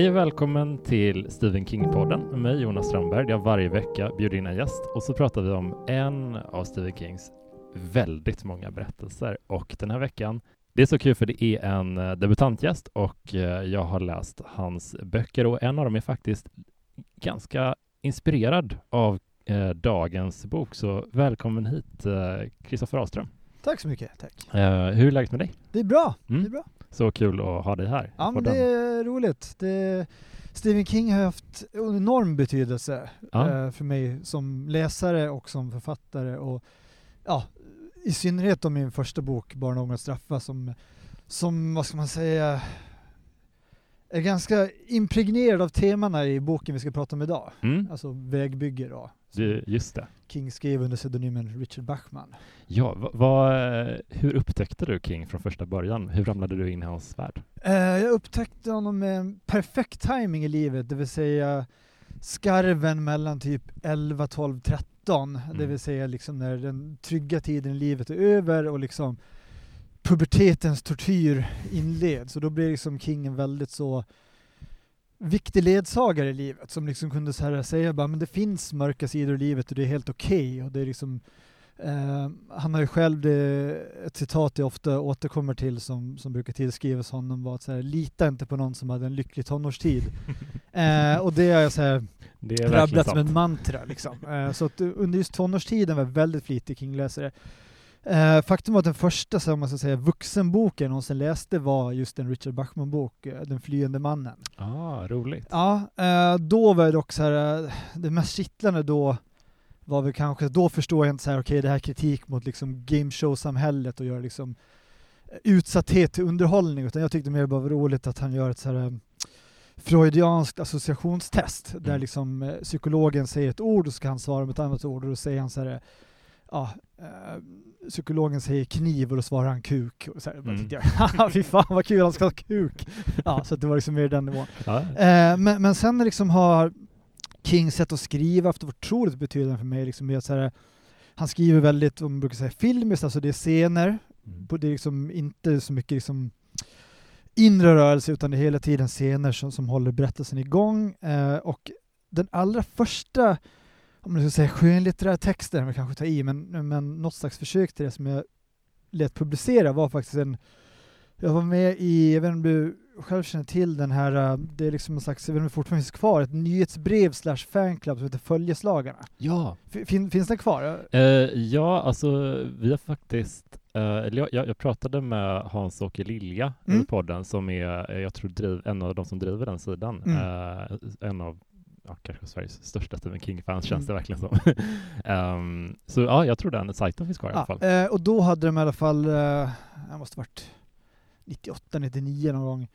Hej och välkommen till Stephen King-podden med mig Jonas Strandberg. Jag varje vecka bjuder in en gäst och så pratar vi om en av Stephen Kings väldigt många berättelser. Och den här veckan, det är så kul för det är en eh, debutantgäst och eh, jag har läst hans böcker och en av dem är faktiskt ganska inspirerad av eh, dagens bok. Så välkommen hit Kristoffer eh, Ahlström. Tack så mycket. Tack. Eh, hur är läget med dig? Det är bra. Mm. Det är bra. Så kul att ha dig här. Ja, men det är roligt. Det, Stephen King har haft enorm betydelse ja. eh, för mig som läsare och som författare och ja, i synnerhet om min första bok Barn och unga straffa som, som, vad ska man säga, är ganska impregnerad av temana i boken vi ska prata om idag. Mm. Alltså vägbygge då. Det, just det. King skrev under pseudonymen Richard Bachman. Ja, vad, hur upptäckte du King från första början? Hur ramlade du in i hans värld? Uh, jag upptäckte honom med perfekt timing i livet, det vill säga skarven mellan typ 11, 12, 13, mm. det vill säga liksom när den trygga tiden i livet är över och liksom pubertetens tortyr inleds. Och då blir liksom King en väldigt så viktig ledsagare i livet som liksom kunde så här säga bara men det finns mörka sidor i livet och det är helt okej okay. liksom eh, han har ju själv det, ett citat jag ofta återkommer till som, som brukar tillskrivas honom var att så här, lita inte på någon som hade en lycklig tonårstid. eh, och det har jag så här rabblat som en mantra liksom. Eh, så att under just tonårstiden var jag väldigt flitig kringläsare. Eh, faktum var att den första så man ska säga, vuxenboken jag någonsin läste var just en Richard Bachman-bok, eh, Den flyende mannen. Ah, roligt. Ja, eh, då var det dock så här, eh, det mest kittlande då var väl kanske, då förstår jag inte så här, okej okay, det här är kritik mot liksom gameshow-samhället och göra liksom eh, utsatthet till underhållning, utan jag tyckte mer bara var roligt att han gör ett så här freudianskt associationstest, mm. där liksom psykologen säger ett ord och så ska han svara med ett annat ord och då säger han så här, ja, eh, psykologen säger kniv och då svarar han kuk. Och så här, mm. jag, fy fan vad kul, han ska ha kuk. Ja, så det var liksom mer den nivån. Ja. Eh, men, men sen liksom har Kings sätt att skriva haft otroligt betydande för mig. Liksom, så här, han skriver väldigt, om man brukar säga filmiskt, alltså det är scener, mm. det är liksom inte så mycket liksom inre rörelse utan det är hela tiden scener som, som håller berättelsen igång. Eh, och den allra första om man ska säga skönlitterära texter, man kanske tar i, men, men något slags försök till det som jag lät publicera var faktiskt en jag var med i, jag vet inte om du själv känner till den här, äh, det är liksom en slags, jag vet inte om det fortfarande finns kvar, ett nyhetsbrev slash fanclub som heter Följeslagarna. Ja. Fin, finns den kvar? Uh, ja, alltså vi har faktiskt, uh, jag, jag, pratade med Hans-Åke Lilja mm. i podden som är, jag tror, driv, en av de som driver den sidan. Mm. Uh, en av ja, kanske Sveriges största Stephen King-fans känns det mm. verkligen som. um, så ja, jag tror den sajten finns kvar i alla fall. Eh, och då hade de i alla fall, eh, det måste varit 98, 99 någon gång,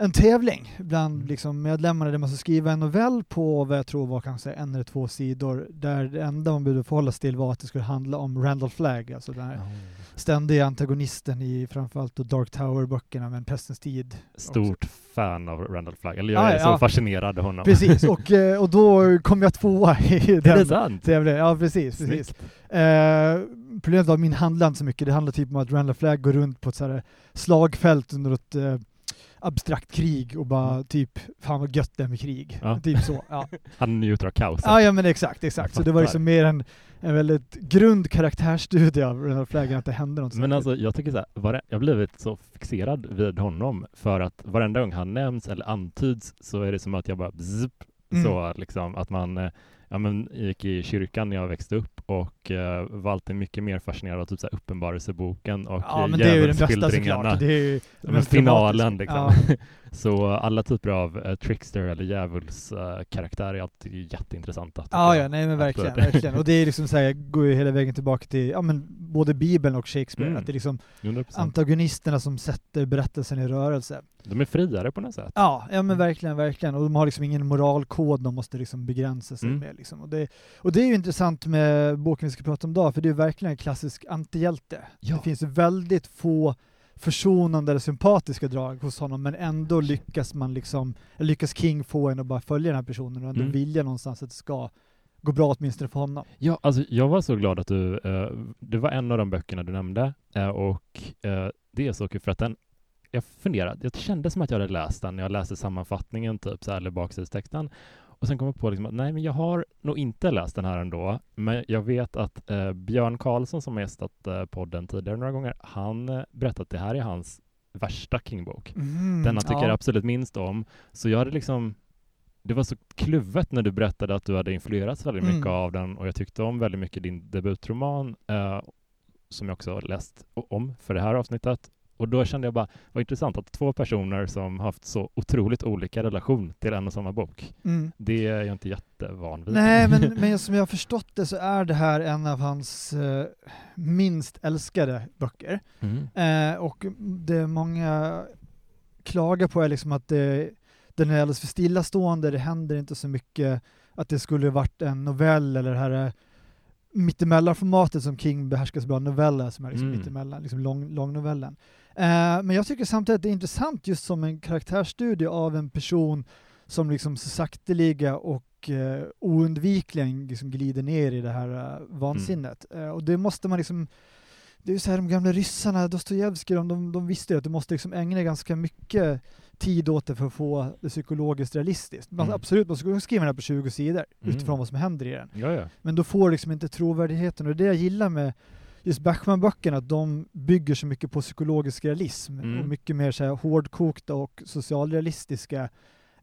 en tävling bland mm. liksom, medlemmarna där man ska skriva en novell på vad jag tror var kanske en eller två sidor där det enda man behövde förhålla sig till var att det skulle handla om Randall Flagg, alltså den här oh. ständiga antagonisten i framförallt Dark Tower-böckerna med en Pestens tid. Stort också. Fan av Randall Flagg, eller jag ah, är så ja. fascinerad av honom. Precis, och, eh, och då kom jag tvåa i den tävlingen. Ja, precis. precis. Eh, problemet var att min handlade inte så mycket, det handlade typ om att Randall Flagg går runt på ett så slagfält under ett eh, abstrakt krig och bara mm. typ, fan vad gött det är med krig. Ja. Typ så. Ja. Han njuter av kaoset. Ja, ja men exakt, exakt. Så det var liksom mer en, en väldigt grund karaktärsstudie av den här flaggan, att det hände något Men alltså jag tycker så här, jag har blivit så fixerad vid honom för att varenda gång han nämns eller antyds så är det som att jag bara bzzp, mm. så liksom att man eh, ja, men, gick i kyrkan när jag växte upp och uh, var alltid mycket mer fascinerad av typ, så djävulsboken och ja, men det är ju den bästa såklart. Det är ju men finalen liksom. Ja. Så alla typer av uh, trickster eller djävulskaraktärer uh, är alltid jätteintressanta. Ja, ja, nej men verkligen, verkligen. Och det är liksom så här, går ju hela vägen tillbaka till, ja men både Bibeln och Shakespeare, mm. att det är liksom 100%. antagonisterna som sätter berättelsen i rörelse. De är friare på något sätt. Ja, ja men verkligen, verkligen. Och de har liksom ingen moralkod de måste liksom begränsa sig mm. med. Liksom. Och, det, och det är ju intressant med boken vi ska prata om idag, för det är verkligen en klassisk antihjälte. Ja. Det finns väldigt få försonande eller sympatiska drag hos honom, men ändå lyckas man liksom, lyckas King få en att bara följa den här personen och ändå mm. vilja någonstans att det ska gå bra åtminstone för honom. Ja, alltså jag var så glad att du, uh, det var en av de böckerna du nämnde uh, och uh, det är så kul för att den jag funderade, jag kände som att jag hade läst den när jag läste sammanfattningen, typ så här, eller baksidestexten. Och sen kom jag på liksom att nej, men jag har nog inte läst den här ändå. Men jag vet att eh, Björn Karlsson som har gästat eh, podden tidigare några gånger, han eh, berättade att det här är hans värsta King-bok. Mm, den han tycker ja. absolut minst om. Så jag hade liksom det var så kluvet när du berättade att du hade influerats väldigt mycket Mm. av den och jag tyckte om väldigt mycket din debutroman eh, som jag också har läst om för det här avsnittet. Och då kände jag bara, vad intressant att två personer som haft så otroligt olika relation till en och samma bok. Mm. Det är jag inte jättevan vid. Nej, men, men som jag har förstått det så är det här en av hans eh, minst älskade böcker. Mm. Eh, och det många klagar på är liksom att det, den är alldeles för stillastående, det händer inte så mycket, att det skulle varit en novell eller det här eh, mittemellanformatet som King behärskar så bra, novella som är liksom Mm. mittemellan, liksom lång, långnovellen. Eh, men jag tycker samtidigt att det är intressant just som en karaktärsstudie av en person som liksom så sakteliga och eh, oundvikligen liksom glider ner i det här eh, vansinnet. Eh, och det måste man liksom det är ju så här de gamla ryssarna, Dostojevskij, de, de, de visste ju att du måste liksom ägna ganska mycket tid åt det för att få det psykologiskt realistiskt. Man, Mm. Absolut, man skulle skriva den här på 20 sidor Mm. utifrån vad som händer i den. Ja, ja. Men då får liksom inte trovärdigheten och det är det jag gillar med just Bachmann-böckerna, att de bygger så mycket på psykologisk realism Mm. och mycket mer så här hårdkokta och socialrealistiska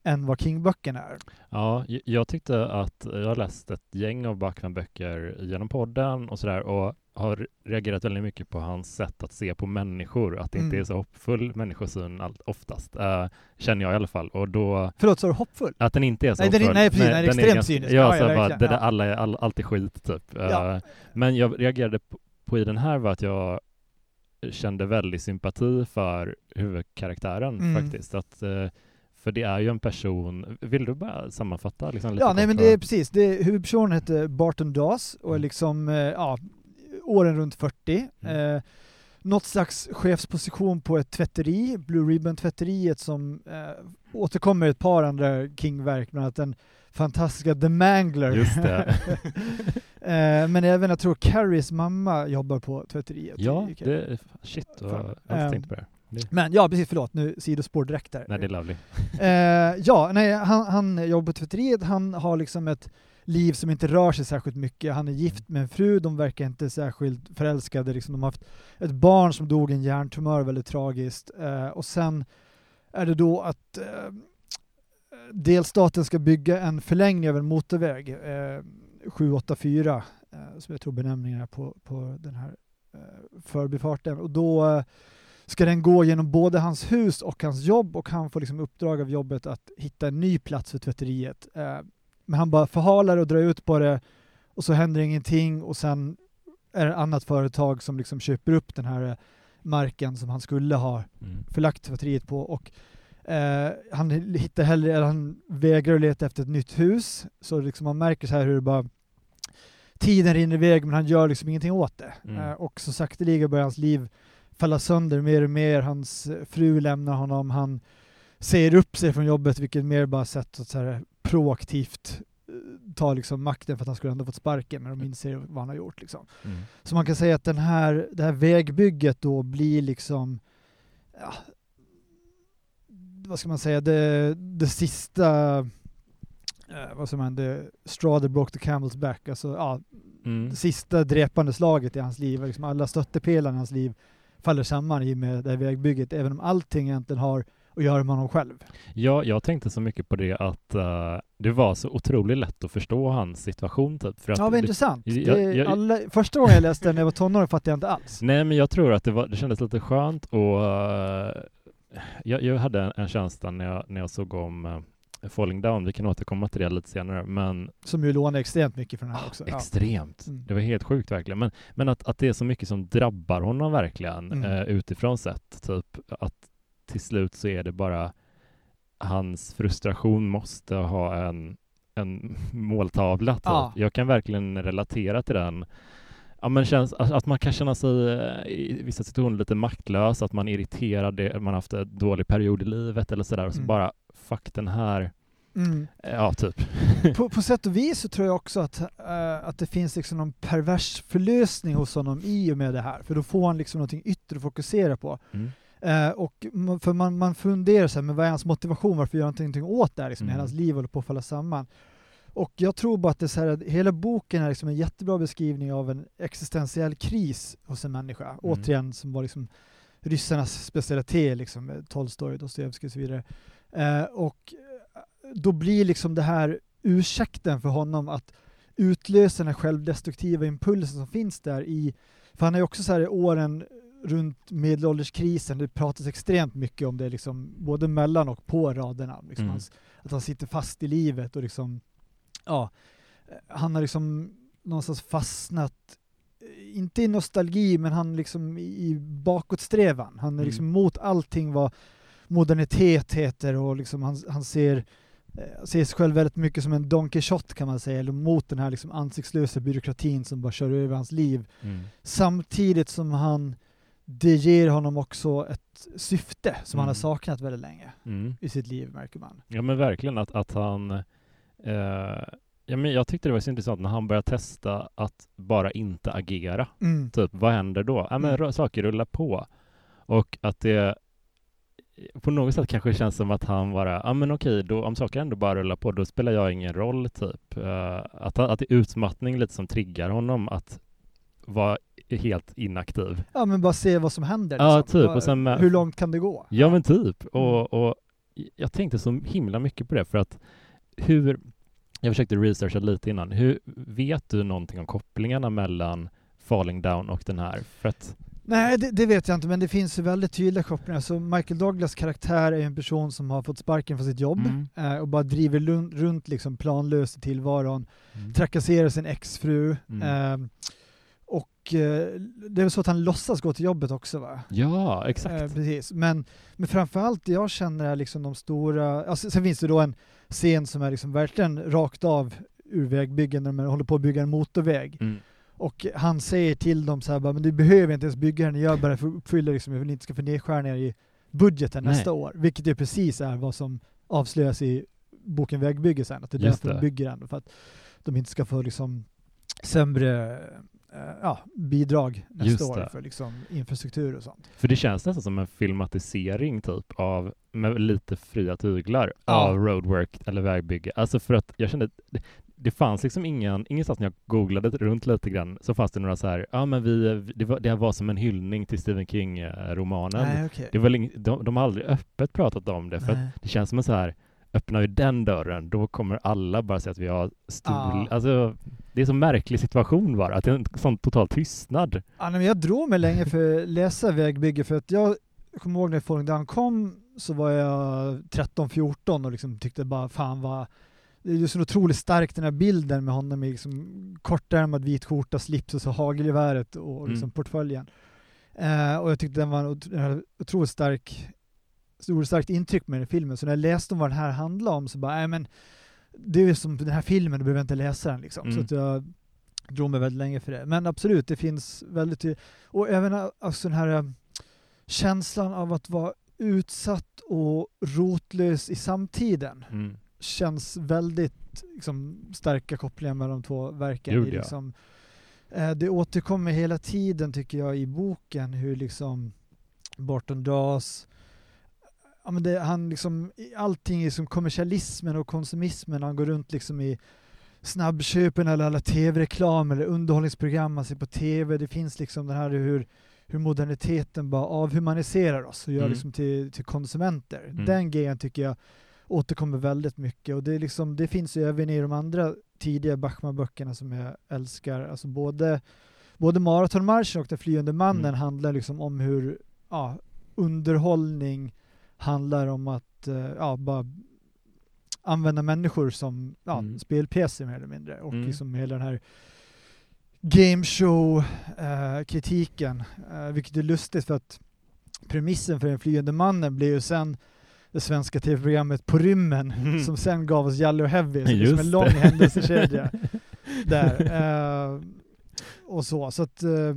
än vad King-böckerna är. Ja, jag tyckte att jag har läst ett gäng av Backman-böcker genom podden och sådär och har reagerat väldigt mycket på hans sätt att se på människor, att det inte Mm. är så hoppfull människosyn allt, oftast, eh, känner jag i alla fall. Och då, Förlåt, sa du hoppfull? att den inte är så Nej, den hoppfull. nej, precis, den är extremt cynisk. Ja, Ja, ja, så bara, verkligen, det där ja. alla är all, alltid skit, typ. Ja. Eh, men jag reagerade på, på i den här var att jag kände väldigt sympati för huvudkaraktären Mm. faktiskt. Att, eh, för det är ju en person, vill du bara sammanfatta? Liksom, lite Ja, nej men det är precis. Det, huvudpersonen heter Barton Dawes och är Mm. liksom, eh, ja, åren runt 40. Mm. Eh, något slags chefsposition på ett tvätteri, Blue Ribbon-tvätteriet som eh, återkommer i ett par andra King-verk, bland annat den fantastiska The Mangler. Just det. eh, men även, jag tror Carries mamma jobbar på tvätteriet. Ja, det, shit, vad- jag har inte Ehm, tänkt på det. Men ja, precis, förlåt, nu sidospår direkt där. Nej, det är lovely. Eh, ja, nej, han, han jobbar på tvätteriet, han har liksom ett liv som inte rör sig särskilt mycket. Han är gift med en fru, de verkar inte särskilt förälskade. Liksom, de har haft ett barn som dog i en hjärntumör, väldigt tragiskt. Eh, och sen är det då att eh, delstaten ska bygga en förlängning av en motorväg, eh, 784, eh, som jag tror benämningen är på, på den här eh, förbifarten. Och då eh, ska den gå genom både hans hus och hans jobb och han får liksom uppdrag av jobbet att hitta en ny plats för tvätteriet. Eh, men han bara förhalar och drar ut på det och så händer ingenting och sen är det ett annat företag som liksom köper upp den här eh, marken som han skulle ha Mm. förlagt tvätteriet på och eh, han hittar hellre, eller han vägrar leta efter ett nytt hus så liksom man märker så här hur det bara tiden rinner iväg men han gör liksom ingenting åt det. Mm. Eh, och så sakteliga börjar hans liv falla sönder mer och mer. Hans eh, fru lämnar honom, han säger upp sig från jobbet vilket mer bara sätt att så här proaktivt eh, ta liksom makten för att han skulle ändå fått sparken men de inser vad han har gjort. Liksom. Mm. Så man kan säga att den här, det här vägbygget då blir liksom, ja, vad ska man säga, det, det sista, eh, vad man, det straw that broke the camel's back, alltså ja, Mm. det sista dräpande slaget i hans liv, liksom alla stöttepelarna i hans liv faller samman i och med det här vägbygget, även om allting egentligen har att göra med honom själv. Ja, jag tänkte så mycket på det att eh, det var så otroligt lätt att förstå hans situation typ. För att Ja, vad intressant. jag- det, jag- alla, första gången jag läste den när jag var tonåring fattade jag inte alls. Nej, men jag tror att det, var, det kändes lite skönt och eh, jag, jag hade en, känsla när jag, när jag såg om eh, Falling Down, vi kan återkomma till det lite senare, men Som ju lånar extremt mycket från den här ah, också. Extremt. Mm. Det var helt sjukt verkligen. Men, men att, att det är så mycket som drabbar honom verkligen Mm. eh, utifrån sett, typ att till slut så är det bara hans frustration måste ha en, en måltavla. Typ. Ja. Jag kan verkligen relatera till den. Ja, men känns, att, man kan känna sig eh, i vissa situationer lite maktlös, att man är irriterad, man har haft en dålig period i livet eller sådär och så Mm. bara fuck den här, Mm. ja typ. på, på sätt och vis så tror jag också att, eh, att det finns liksom någon pervers förlösning hos honom i och med det här. För då får han liksom någonting yttre att fokusera på. Mm. Eh, och man, för man, man funderar så här, men vad är hans motivation, varför gör han inte någonting åt det här? Liksom, Mm. Hela hans liv håller på att falla samman. Och jag tror bara att det så här, hela boken är liksom en jättebra beskrivning av en existentiell kris hos en människa. Återigen, som var liksom ryssarnas specialitet, liksom, Tolstoj, Dostojevskij och så vidare. Eh, och eh, då blir liksom det här ursäkten för honom att utlösa den här självdestruktiva impulsen som finns där i, för han är ju också så här i åren runt medelålderskrisen, det pratas extremt mycket om det liksom, både mellan och på raderna. Liksom, Mm. hans, att han sitter fast i livet och liksom, ja, eh, han har liksom någonstans fastnat, eh, inte i nostalgi, men han liksom i bakåtsträvan. Han är Mm. liksom mot allting vad modernitet heter och liksom han, han ser eh, ser sig själv väldigt mycket som en Don Quixote kan man säga, eller mot den här liksom ansiktslösa byråkratin som bara kör över hans liv. Mm. Samtidigt som han, det ger honom också ett syfte som han har Mm. saknat väldigt länge Mm. i sitt liv märker man. Ja men verkligen att, att han ja, men jag tyckte det var så intressant när han började testa att bara inte agera. Mm. Typ, vad händer då? Ja, men Mm. saker rullar på. Och att det på något sätt kanske känns som att han bara, ja men okej, då, om saker ändå bara rullar på, då spelar jag ingen roll, typ. Eh, att, att det är utmattning lite som triggar honom att vara helt inaktiv. Ja men bara se vad som händer. Ja, liksom. typ, och sen med- Hur långt kan det gå? Ja men typ. Mm. Och, och jag tänkte så himla mycket på det för att hur, jag försökte researcha lite innan, hur vet du någonting om kopplingarna mellan Falling Down och den här? För att, Nej, det, det vet jag inte, men det finns ju väldigt tydliga kopplingar. Så Michael Douglas karaktär är en person som har fått sparken från sitt jobb Mm. eh, och bara driver lun- runt liksom planlöst i tillvaron, Mm. trakasserar sin exfru. Mm. Eh, och eh, det är väl så att han låtsas gå till jobbet också va? ja, exakt. Eh, precis. Men, men framförallt det jag känner är liksom de stora, alltså, sen finns det då en scen som är liksom verkligen rakt av ur vägbyggen när de håller på att bygga en motorväg. Mm. Och han säger till dem så här men du behöver inte ens bygga den, gör bara uppfylla liksom, jag vill inte ska få nedskärningar i budgeten Nej. nästa år. Vilket ju precis är vad som avslöjas i boken Vägbygge sen, att det är Just därför det. de bygger den, för att de inte ska få liksom sämre eh, ja, bidrag nästa år för liksom infrastruktur och sånt. För det känns nästan som en filmatisering typ av, med lite fria tyglar, Ja. av roadwork eller vägbygge. Alltså för att jag kände, det, det fanns liksom ingen, ingenstans när jag googlade runt lite grann så fanns det några så här, ja men vi, det var, det var som en hyllning till Stephen King-romanen. Det var ing- de, de har aldrig öppet pratat om det, för att det känns som en så här, öppnar vi den dörren, då kommer alla bara säga att vi har stol... Ja. Alltså, det är så märklig situation bara, att det är en sån total tystnad. Ja, men jag drog mig länge för att läsa Vägbygge för att jag kommer ihåg när Down kom så var jag 13-14 och liksom tyckte bara fan vad det är så otroligt starkt den här bilden med honom i liksom kortärmad vit skjorta, slips och så hagelgeväret och liksom Mm. portföljen. Eh, och jag tyckte den var en otroligt stark otroligt starkt intryck med den filmen, så när jag läste om vad den här handlade om så bara, nej men det är som den här filmen, du behöver inte läsa den liksom. Så Mm. att jag drog mig väldigt länge för det. Men absolut, det finns väldigt och även ä- alltså den här ä, känslan av att vara utsatt och rotlös i samtiden Mm. känns väldigt liksom, starka kopplingar mellan de två verken. Gud, ja. liksom, eh, det återkommer hela tiden tycker jag i boken hur liksom Barton Dawes Ja, men det, han liksom, allting i som kommersialismen och konsumismen, han går runt liksom i snabbköpen eller alla tv-reklam eller underhållningsprogram man ser på tv. Det finns liksom den här hur, hur moderniteten bara avhumaniserar oss och gör Mm. liksom till, till konsumenter. Mm. Den grejen tycker jag återkommer väldigt mycket och det, liksom, det finns ju även i de andra tidiga Bachmann-böckerna som jag älskar. Alltså både, både Maratonmarschen och Den flyende mannen Mm. handlar liksom om hur ja, underhållning handlar om att eh, ja, bara använda människor som ja, Mm. spelpjäser mer eller mindre. Och Mm. liksom hela den här gameshow-kritiken, eh, vilket är lustigt för att premissen för Den flyende mannen blev ju sen det svenska tv-programmet På rymmen Mm. som sen gav oss Jalle och Heavy, som Just en lång händelsekedja där. Eh, och så, så att eh,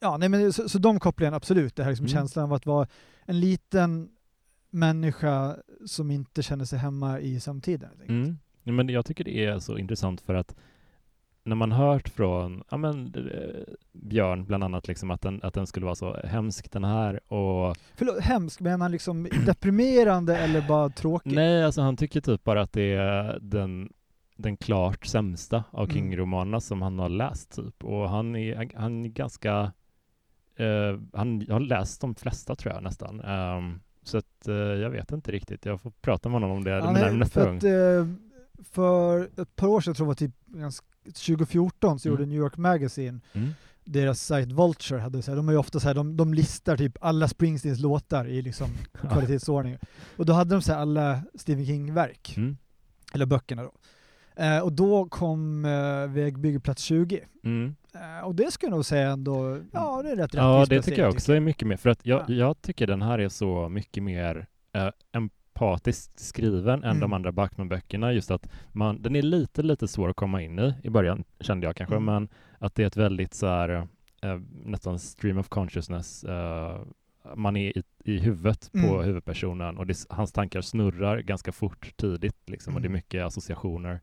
ja, nej men så, så de kopplingarna absolut, det här liksom Mm. känslan av att vara en liten människa som inte känner sig hemma i samtiden. Mm. Men jag tycker det är så intressant för att när man hört från ja, men, eh, Björn bland annat liksom att den, att den skulle vara så hemsk den här och Förlåt, hemsk, menar han liksom deprimerande eller bara tråkig? nej, alltså han tycker typ bara att det är den, den klart sämsta av Mm. King-romanerna som han har läst typ och han är, han är ganska eh, han har läst de flesta tror jag nästan Ehm, så att eh, jag vet inte riktigt, jag får prata med honom om det Ja, nej, nästa för, gång. för ett par år sedan, jag tror det var typ ganska- 2014, så Mm. gjorde New York Magazine, Mm. deras sajt Vulture, hade så här, de är ju ofta så här, de, de listar typ alla Springsteens låtar i liksom kvalitetsordning. Och då hade de så här alla Stephen King-verk, Mm. eller böckerna då. Eh, och då kom eh, Vägbyggeplats 20. Mm. Eh, och det skulle jag nog säga ändå, ja det är rätt Ja, det tycker jag också är mycket mer, för att jag, Ja. jag tycker den här är så mycket mer eh, empatiskt skriven än Mm. de andra Backman-böckerna, just att man, den är lite, lite svår att komma in i i början, kände jag kanske, Mm. men att det är ett väldigt så här, eh, nästan stream of consciousness, eh, man är i, i huvudet på Mm. huvudpersonen och det, hans tankar snurrar ganska fort tidigt, liksom, och det är Mm. mycket associationer.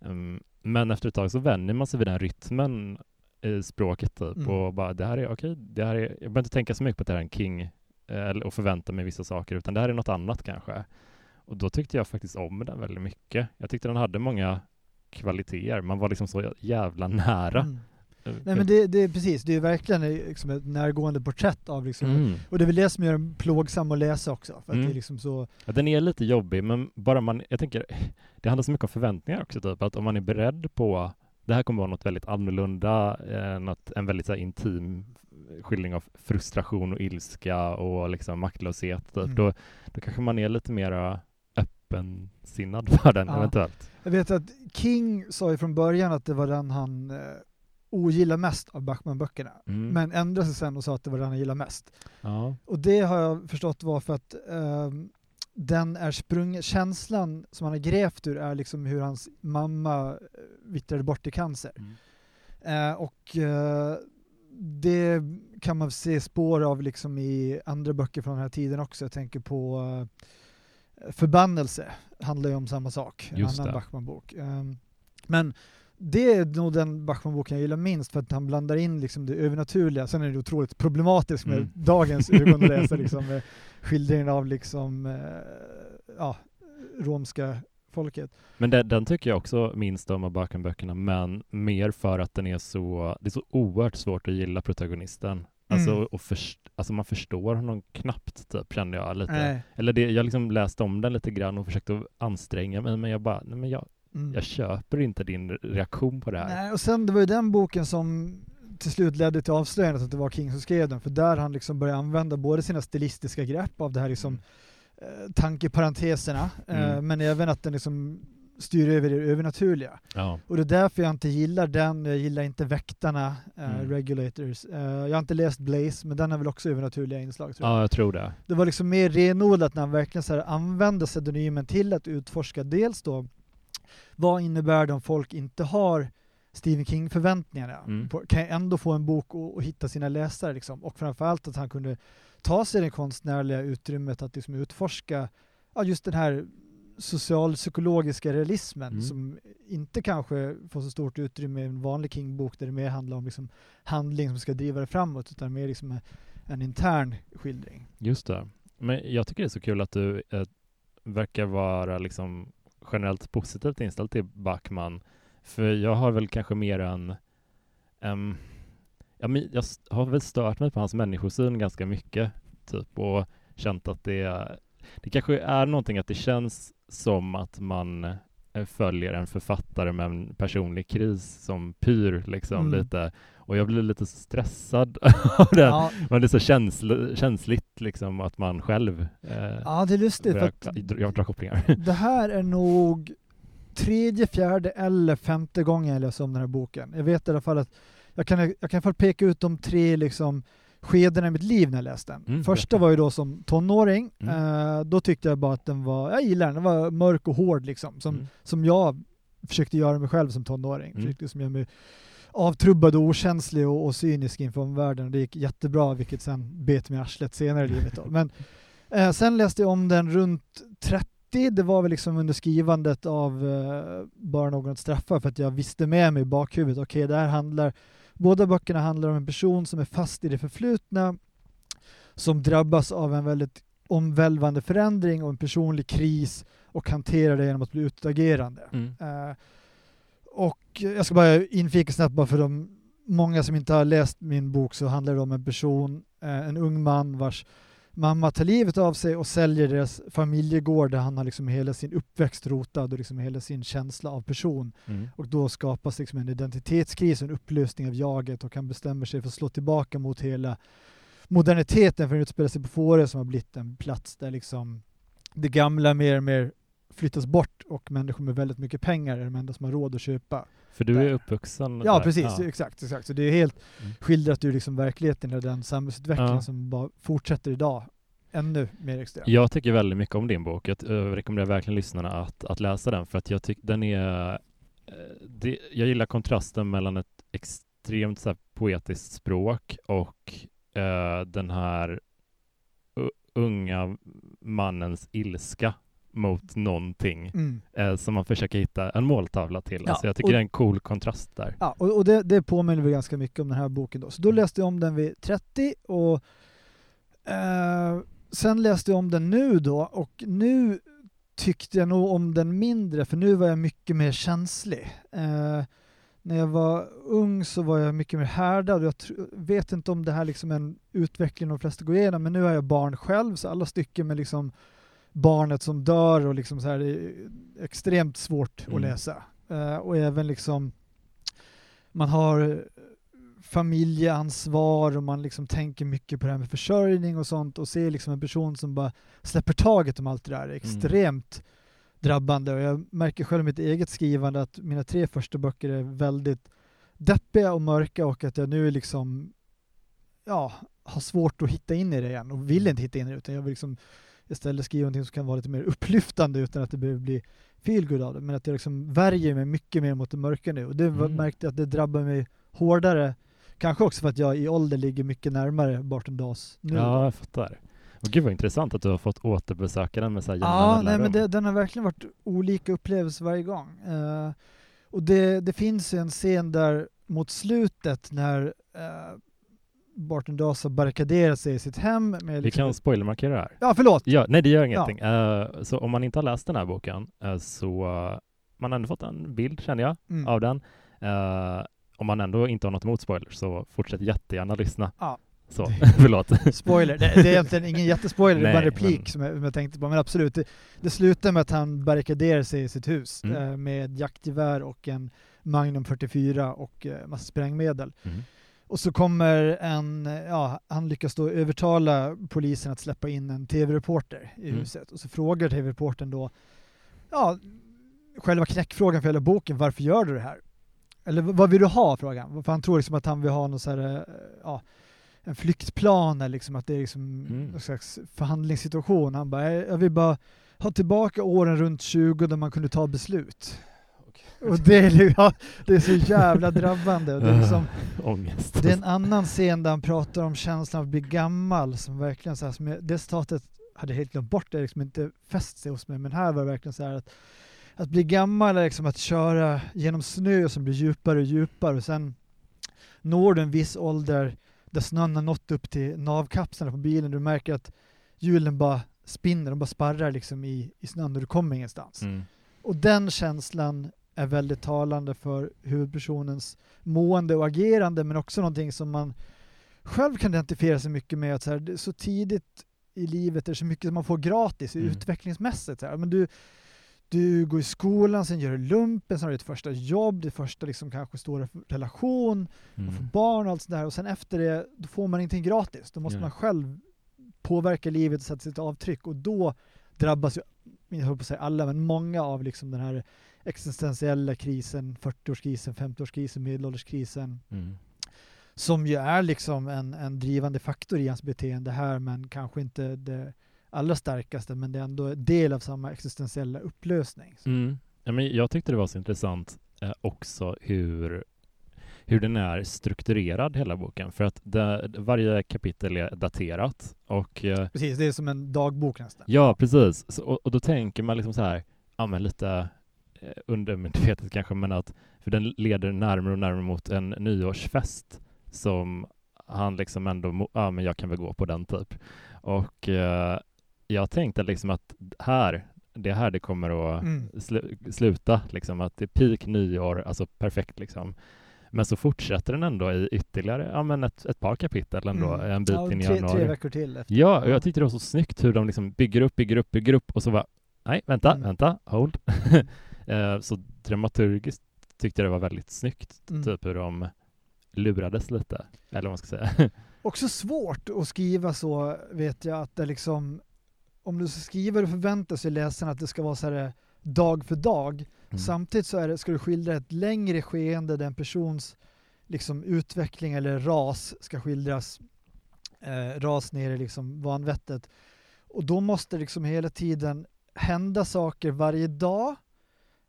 Um, men efter ett tag så vänjer man sig vid den rytmen i språket typ Mm. och bara det här är okej, det här är, jag behöver inte tänka så mycket på att det här är en King och förvänta mig vissa saker utan det här är något annat kanske. Och då tyckte jag faktiskt om den väldigt mycket. Jag tyckte den hade många kvaliteter. Man var liksom så jävla nära. Mm. Eh, Nej men det, det är precis, det är verkligen liksom ett närgående porträtt av liksom, mm. och det är väl det som gör den plågsam att läsa också, för att Mm. det är liksom så, Ja, den är lite jobbig, men bara man, jag tänker, det handlar så mycket om förväntningar också, typ att om man är beredd på, det här kommer vara något väldigt annorlunda, eh, något, en väldigt så här, intim skildring av frustration och ilska och liksom maktlöshet, typ. Mm. då, då kanske man är lite mera öppensinnad för den Ja. eventuellt. Jag vet att King sa ju från början att det var den han eh, ogillar mest av Backman-böckerna, Mm. men ändrade sig sen och sa att det var den han gillar mest. ja. Och det har jag förstått var för att ehm, den är sprungen, känslan som han har grävt ur är liksom hur hans mamma eh, vittrade bort i cancer. Mm. Eh, och eh, det kan man se spår av liksom i andra böcker från den här tiden också. Jag tänker på eh, Förbannelse, handlar ju om samma sak. En Just annan det. Backman-bok. Um, men det är nog den Backman-boken jag gillar minst för att han blandar in liksom det övernaturliga. Sen är det otroligt problematiskt med Mm. dagens ögon att läsa liksom, med skildringen av liksom, eh, ja, romska folket. Men den, den tycker jag också minst om av Bakken-böckerna, men mer för att den är så, det är så oerhört svårt att gilla protagonisten. Alltså, Mm. och först, alltså man förstår honom knappt, typ, kände jag lite. Nej. Eller det, jag liksom läste om den lite grann och försökte att anstränga mig, men jag bara, nej men jag, Mm. jag köper inte din reaktion på det här. Nej, och sen det var ju den boken som till slut ledde till avslöjandet att det var King som skrev den, för där han liksom började använda både sina stilistiska grepp av det här liksom eh, tankeparenteserna, eh, Mm. men även att den liksom styr över det övernaturliga. Ja. Och det är därför jag inte gillar den, jag gillar inte Väktarna, eh, Mm. Regulators. Eh, jag har inte läst Blaze, men den har väl också övernaturliga inslag tror jag. ja, jag tror det. Det var liksom mer renodlat när han verkligen så här använde pseudonymen till att utforska dels då vad innebär det om folk inte har Stephen King-förväntningarna? Mm. Kan jag ändå få en bok och, och hitta sina läsare? Liksom? Och framförallt att han kunde ta sig det konstnärliga utrymmet att liksom utforska ja, just den här socialpsykologiska realismen Mm. som inte kanske får så stort utrymme i en vanlig King-bok där det mer handlar om liksom handling som ska driva det framåt utan mer liksom en, en intern skildring. Just det. Men jag tycker det är så kul att du eh, verkar vara liksom generellt positivt inställd till Backman. För jag har väl kanske mer en... Um, jag s- har väl stört mig på hans människosyn ganska mycket, typ, och känt att det, det kanske är någonting att det känns som att man eh, följer en författare med en personlig kris som pyr liksom Mm. lite. Och jag blir lite stressad av det. Ja, Men det är så känsl- känsligt liksom att man själv eh, ja, det är lustigt börjar, att jag drar kopplingar. det här är nog tredje, fjärde eller femte gången jag läser om den här boken. Jag vet i alla fall att jag kan, jag kan i alla fall peka ut de tre liksom skedena i mitt liv när jag läste den. Mm, Första berätta. var ju då som tonåring. Mm. Eh, då tyckte jag bara att den var, jag gillar den, den var mörk och hård liksom. Som, Mm. som jag försökte göra mig själv som tonåring. Mm. Försökte som göra mig avtrubbad och okänslig och, och cynisk inför omvärlden. Och Det gick jättebra, vilket sen bet mig i arslet senare i livet. Då. Men eh, sen läste jag om den runt 90, det var väl liksom under skrivandet av uh, Bara någon att straffa för att jag visste med mig i bakhuvudet, okej okay, det här handlar, båda böckerna handlar om en person som är fast i det förflutna, som drabbas av en väldigt omvälvande förändring och en personlig kris och hanterar det genom att bli utagerande. Mm. Uh, och jag ska bara infika snabbt bara för de många som inte har läst min bok så handlar det om en person, uh, en ung man vars mamma tar livet av sig och säljer deras familjegård där han har liksom hela sin uppväxt rotad och liksom hela sin känsla av person. Mm. Och då skapas liksom en identitetskris en upplösning av jaget och han bestämmer sig för att slå tillbaka mot hela moderniteten för att utspela sig på Fårö som har blivit en plats där liksom det gamla mer och mer flyttas bort och människor med väldigt mycket pengar är de enda som har råd att köpa. För du är uppvuxen Ja, där. precis. Ja. Exakt, exakt. Så det är helt mm. skildrat ur liksom verkligheten och den samhällsutveckling ja. som bara fortsätter idag. Ännu mer extrem. Jag tycker väldigt mycket om din bok. Jag rekommenderar verkligen lyssnarna att, att läsa den för att jag tycker den är eh, det, jag gillar kontrasten mellan ett extremt så här, poetiskt språk och uh, den här unga mannens ilska mot någonting mm. eh, som man försöker hitta en måltavla till. Ja, alltså jag tycker och, det är en cool kontrast där. Ja, och, och det, det påminner väl ganska mycket om den här boken då. Så då mm. läste jag om den vid 30 och eh, sen läste jag om den nu då och nu tyckte jag nog om den mindre för nu var jag mycket mer känslig. Eh, när jag var ung så var jag mycket mer härdad. Jag vet inte om det här liksom är en utveckling de flesta går igenom, men nu är jag barn själv, så alla stycken med liksom barnet som dör och liksom så här, det är extremt svårt mm. att läsa. Uh, och även liksom man har familjeansvar och man liksom tänker mycket på det här med försörjning och sånt och ser liksom en person som bara släpper taget om allt det där. Mm. Extremt mm. drabbande och jag märker själv i mitt eget skrivande att mina tre första böcker är väldigt deppiga och mörka och att jag nu liksom ja, har svårt att hitta in i det igen och vill mm. inte hitta in i det utan jag vill liksom istället skriva någonting som kan vara lite mer upplyftande utan att det behöver bli feelgood av det. Men att jag liksom värjer mig mycket mer mot det mörka nu och det mm. märkte jag att det drabbar mig hårdare. Kanske också för att jag i ålder ligger mycket närmare Barton Dawes nu. Ja, jag fattar. Och gud vad intressant att du har fått återbesöka den med så här Ja, nej, men det, den har verkligen varit olika upplevelser varje gång. Uh, och det, det finns en scen där mot slutet när uh, Barton Dawes har barrikaderat sig i sitt hem. Med liksom... Vi kan spoilermarkera det här. Ja, förlåt. Ja, nej, det gör ingenting. Ja. Uh, så om man inte har läst den här boken uh, så uh, man har ändå fått en bild, känner jag, mm. av den. om man ändå inte har något emot spoilers så fortsätt jättegärna lyssna. Ja. Så, förlåt. Spoiler, det, det, är egentligen ingen jättespoiler, det är bara en replik men... som, jag, jag tänkte på. Men absolut, det, det slutar med att han barrikaderar sig i sitt hus mm. med jaktgevär och en Magnum 44 och massa sprängmedel. Mm. Och så kommer en, ja, han lyckas då övertala polisen att släppa in en tv-reporter i mm. huset. Och så frågar tv-reportern då, ja, själva knäckfrågan för hela boken, varför gör du det här? Eller vad vill du ha, frågan. För han tror liksom att han vill ha någon så här, ja, en flyktplan eller liksom att det är liksom mm. någon slags förhandlingssituation. Han bara, jag vill bara ha tillbaka åren runt 20 där man kunde ta beslut. Och det är, ja, det är så jävla drabbande. Det, är liksom, Ångest. det är en annan scen där han pratar om känslan av att bli gammal, som verkligen så här, som jag, det citatet hade helt glömt bort, det liksom inte fäst sig hos mig, men här var det verkligen så här att att bli gammal är liksom att köra genom snö som blir djupare och djupare och sen når du en viss ålder där snön har nått upp till navkapseln på bilen, du märker att hjulen bara spinner, de bara sparrar liksom i, i snön och du kommer ingenstans. Mm. Och den känslan är väldigt talande för huvudpersonens mående och agerande men också någonting som man själv kan identifiera sig mycket med. Att så, här, så tidigt i livet är det så mycket som man får gratis mm. utvecklingsmässigt. Så här. Men du, du går i skolan, sen gör du lumpen, sen har du ditt första jobb, ditt första liksom kanske stora relation, mm. man får barn och allt sådär och sen efter det då får man ingenting gratis. Då måste yeah. man själv påverka livet och sätta sitt avtryck och då drabbas ju, jag höll på att säga alla, men många av liksom den här existentiella krisen, 40-årskrisen, 50-årskrisen, medelålderskrisen. Mm. Som ju är liksom en, en drivande faktor i hans beteende här, men kanske inte det allra starkaste, men det är ändå en del av samma existentiella upplösning. Mm. Ja, men jag tyckte det var så intressant eh, också hur hur den är strukturerad hela boken. För att det, varje kapitel är daterat och eh, Precis, det är som en dagbok nästan. Ja, precis. Så, och, och då tänker man liksom så här, ja men lite undermedvetet kanske, men att för den leder närmare och närmare mot en nyårsfest som han liksom ändå, ja men jag kan väl gå på den typ. Och eh, jag tänkte liksom att här, det är här det kommer att Mm. slu- sluta, liksom att det är peak nyår, alltså perfekt liksom. Men så fortsätter den ändå i ytterligare, ja men ett, ett par kapitel ändå, Mm. en bit Ja, in i tre, januari. tre veckor till efter. Ja, och jag tyckte det var så snyggt hur de liksom bygger upp, bygger upp, bygger upp och så bara nej, vänta, Mm. vänta, hold. Eh, så dramaturgiskt tyckte jag det var väldigt snyggt, Mm. typ hur de lurades lite, eller vad man ska säga. Också svårt att skriva så, vet jag, att det liksom om du skriva och förväntar sig läsaren att det ska vara så här dag för dag. Mm. Samtidigt så är det, ska du skildra ett längre skeende där en persons liksom, utveckling eller ras ska skildras eh, ras ner i liksom vanvettet. Och då måste det liksom hela tiden hända saker varje dag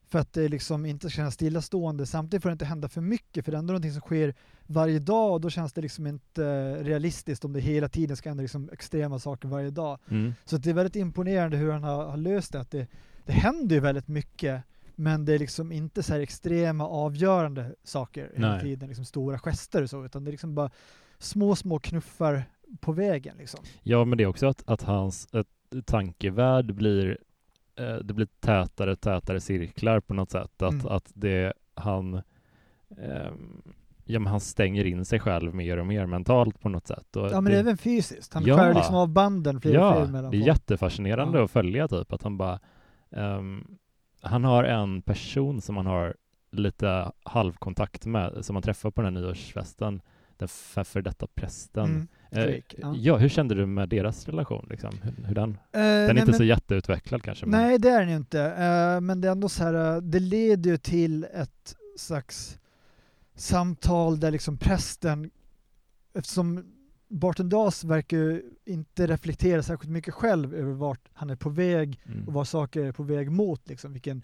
för att det liksom inte ska kännas stillastående. Samtidigt får det inte hända för mycket för det är ändå någonting som sker varje dag och då känns det liksom inte realistiskt om det hela tiden ska hända liksom extrema saker varje dag. Mm. Så att det är väldigt imponerande hur han har, har löst det. Att det. Det händer ju väldigt mycket men det är liksom inte så här extrema avgörande saker hela Nej. tiden, liksom stora gester och så, utan det är liksom bara små, små knuffar på vägen liksom. Ja, men det är också att, att hans ett, tankevärld blir det blir tätare, tätare cirklar på något sätt. Att, Mm. att det han ehm, ja, men han stänger in sig själv mer och mer mentalt på något sätt. Och Ja men det, även fysiskt. Han Ja. skär liksom av banden flera ja, fler mellan det är folk. jättefascinerande Ja. att följa typ att han bara ehm, han har en person som han har lite halvkontakt med som han träffar på den här nyårsfesten den för, för detta prästen. Mm, Eh, Drake, ja. ja, hur kände du med deras relation? Liksom? Hur, hur den? Eh, Den är nej, inte men- så jätteutvecklad kanske. Men, Nej, det är den ju inte. Eh, men det är ändå så här, eh, det leder ju till ett slags samtal där liksom prästen, eftersom Barton Dawes verkar ju inte reflektera särskilt mycket själv över vart han är på väg Mm. och vad saker är på väg mot, liksom, vilken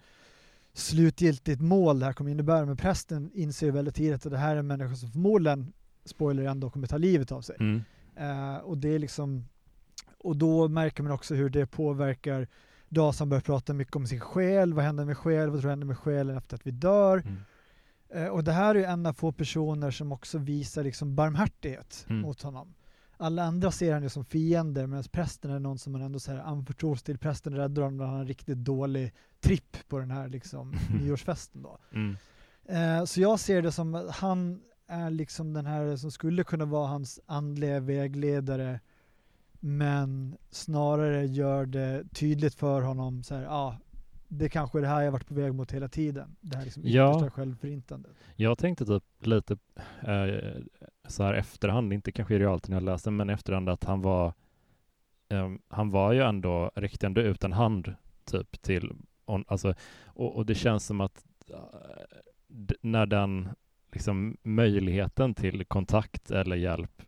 slutgiltigt mål det här kommer innebära. Men prästen inser ju väldigt tidigt att det här är en människa som förmodligen, spoiler ändå, kommer ta livet av sig. Mm. Eh, och det är liksom och då märker man också hur det påverkar Dasan börjar prata mycket om sin själ, vad händer med själ, vad tror du händer med själen efter att vi dör? Mm. Eh, och det här är ju en av få personer som också visar liksom barmhärtighet Mm. mot honom. Alla andra ser han ju som fiender medan prästen är någon som man ändå så här anförtros till. Prästen räddar honom när han har en riktigt dålig tripp på den här liksom nyårsfesten då. Mm. Eh, så jag ser det som att han är liksom den här som skulle kunna vara hans andliga vägledare men snarare gör det tydligt för honom så här, ja, ah, det kanske är det här jag varit på väg mot hela tiden. Det här liksom Ja. yttersta självförintandet. Jag tänkte typ lite eh, så här efterhand, inte kanske i realtid när jag läste, men efterhand att han var ehm, han var ju ändå, räckte ändå ut en hand typ till, on, alltså, och, och det känns som att eh, när den liksom möjligheten till kontakt eller hjälp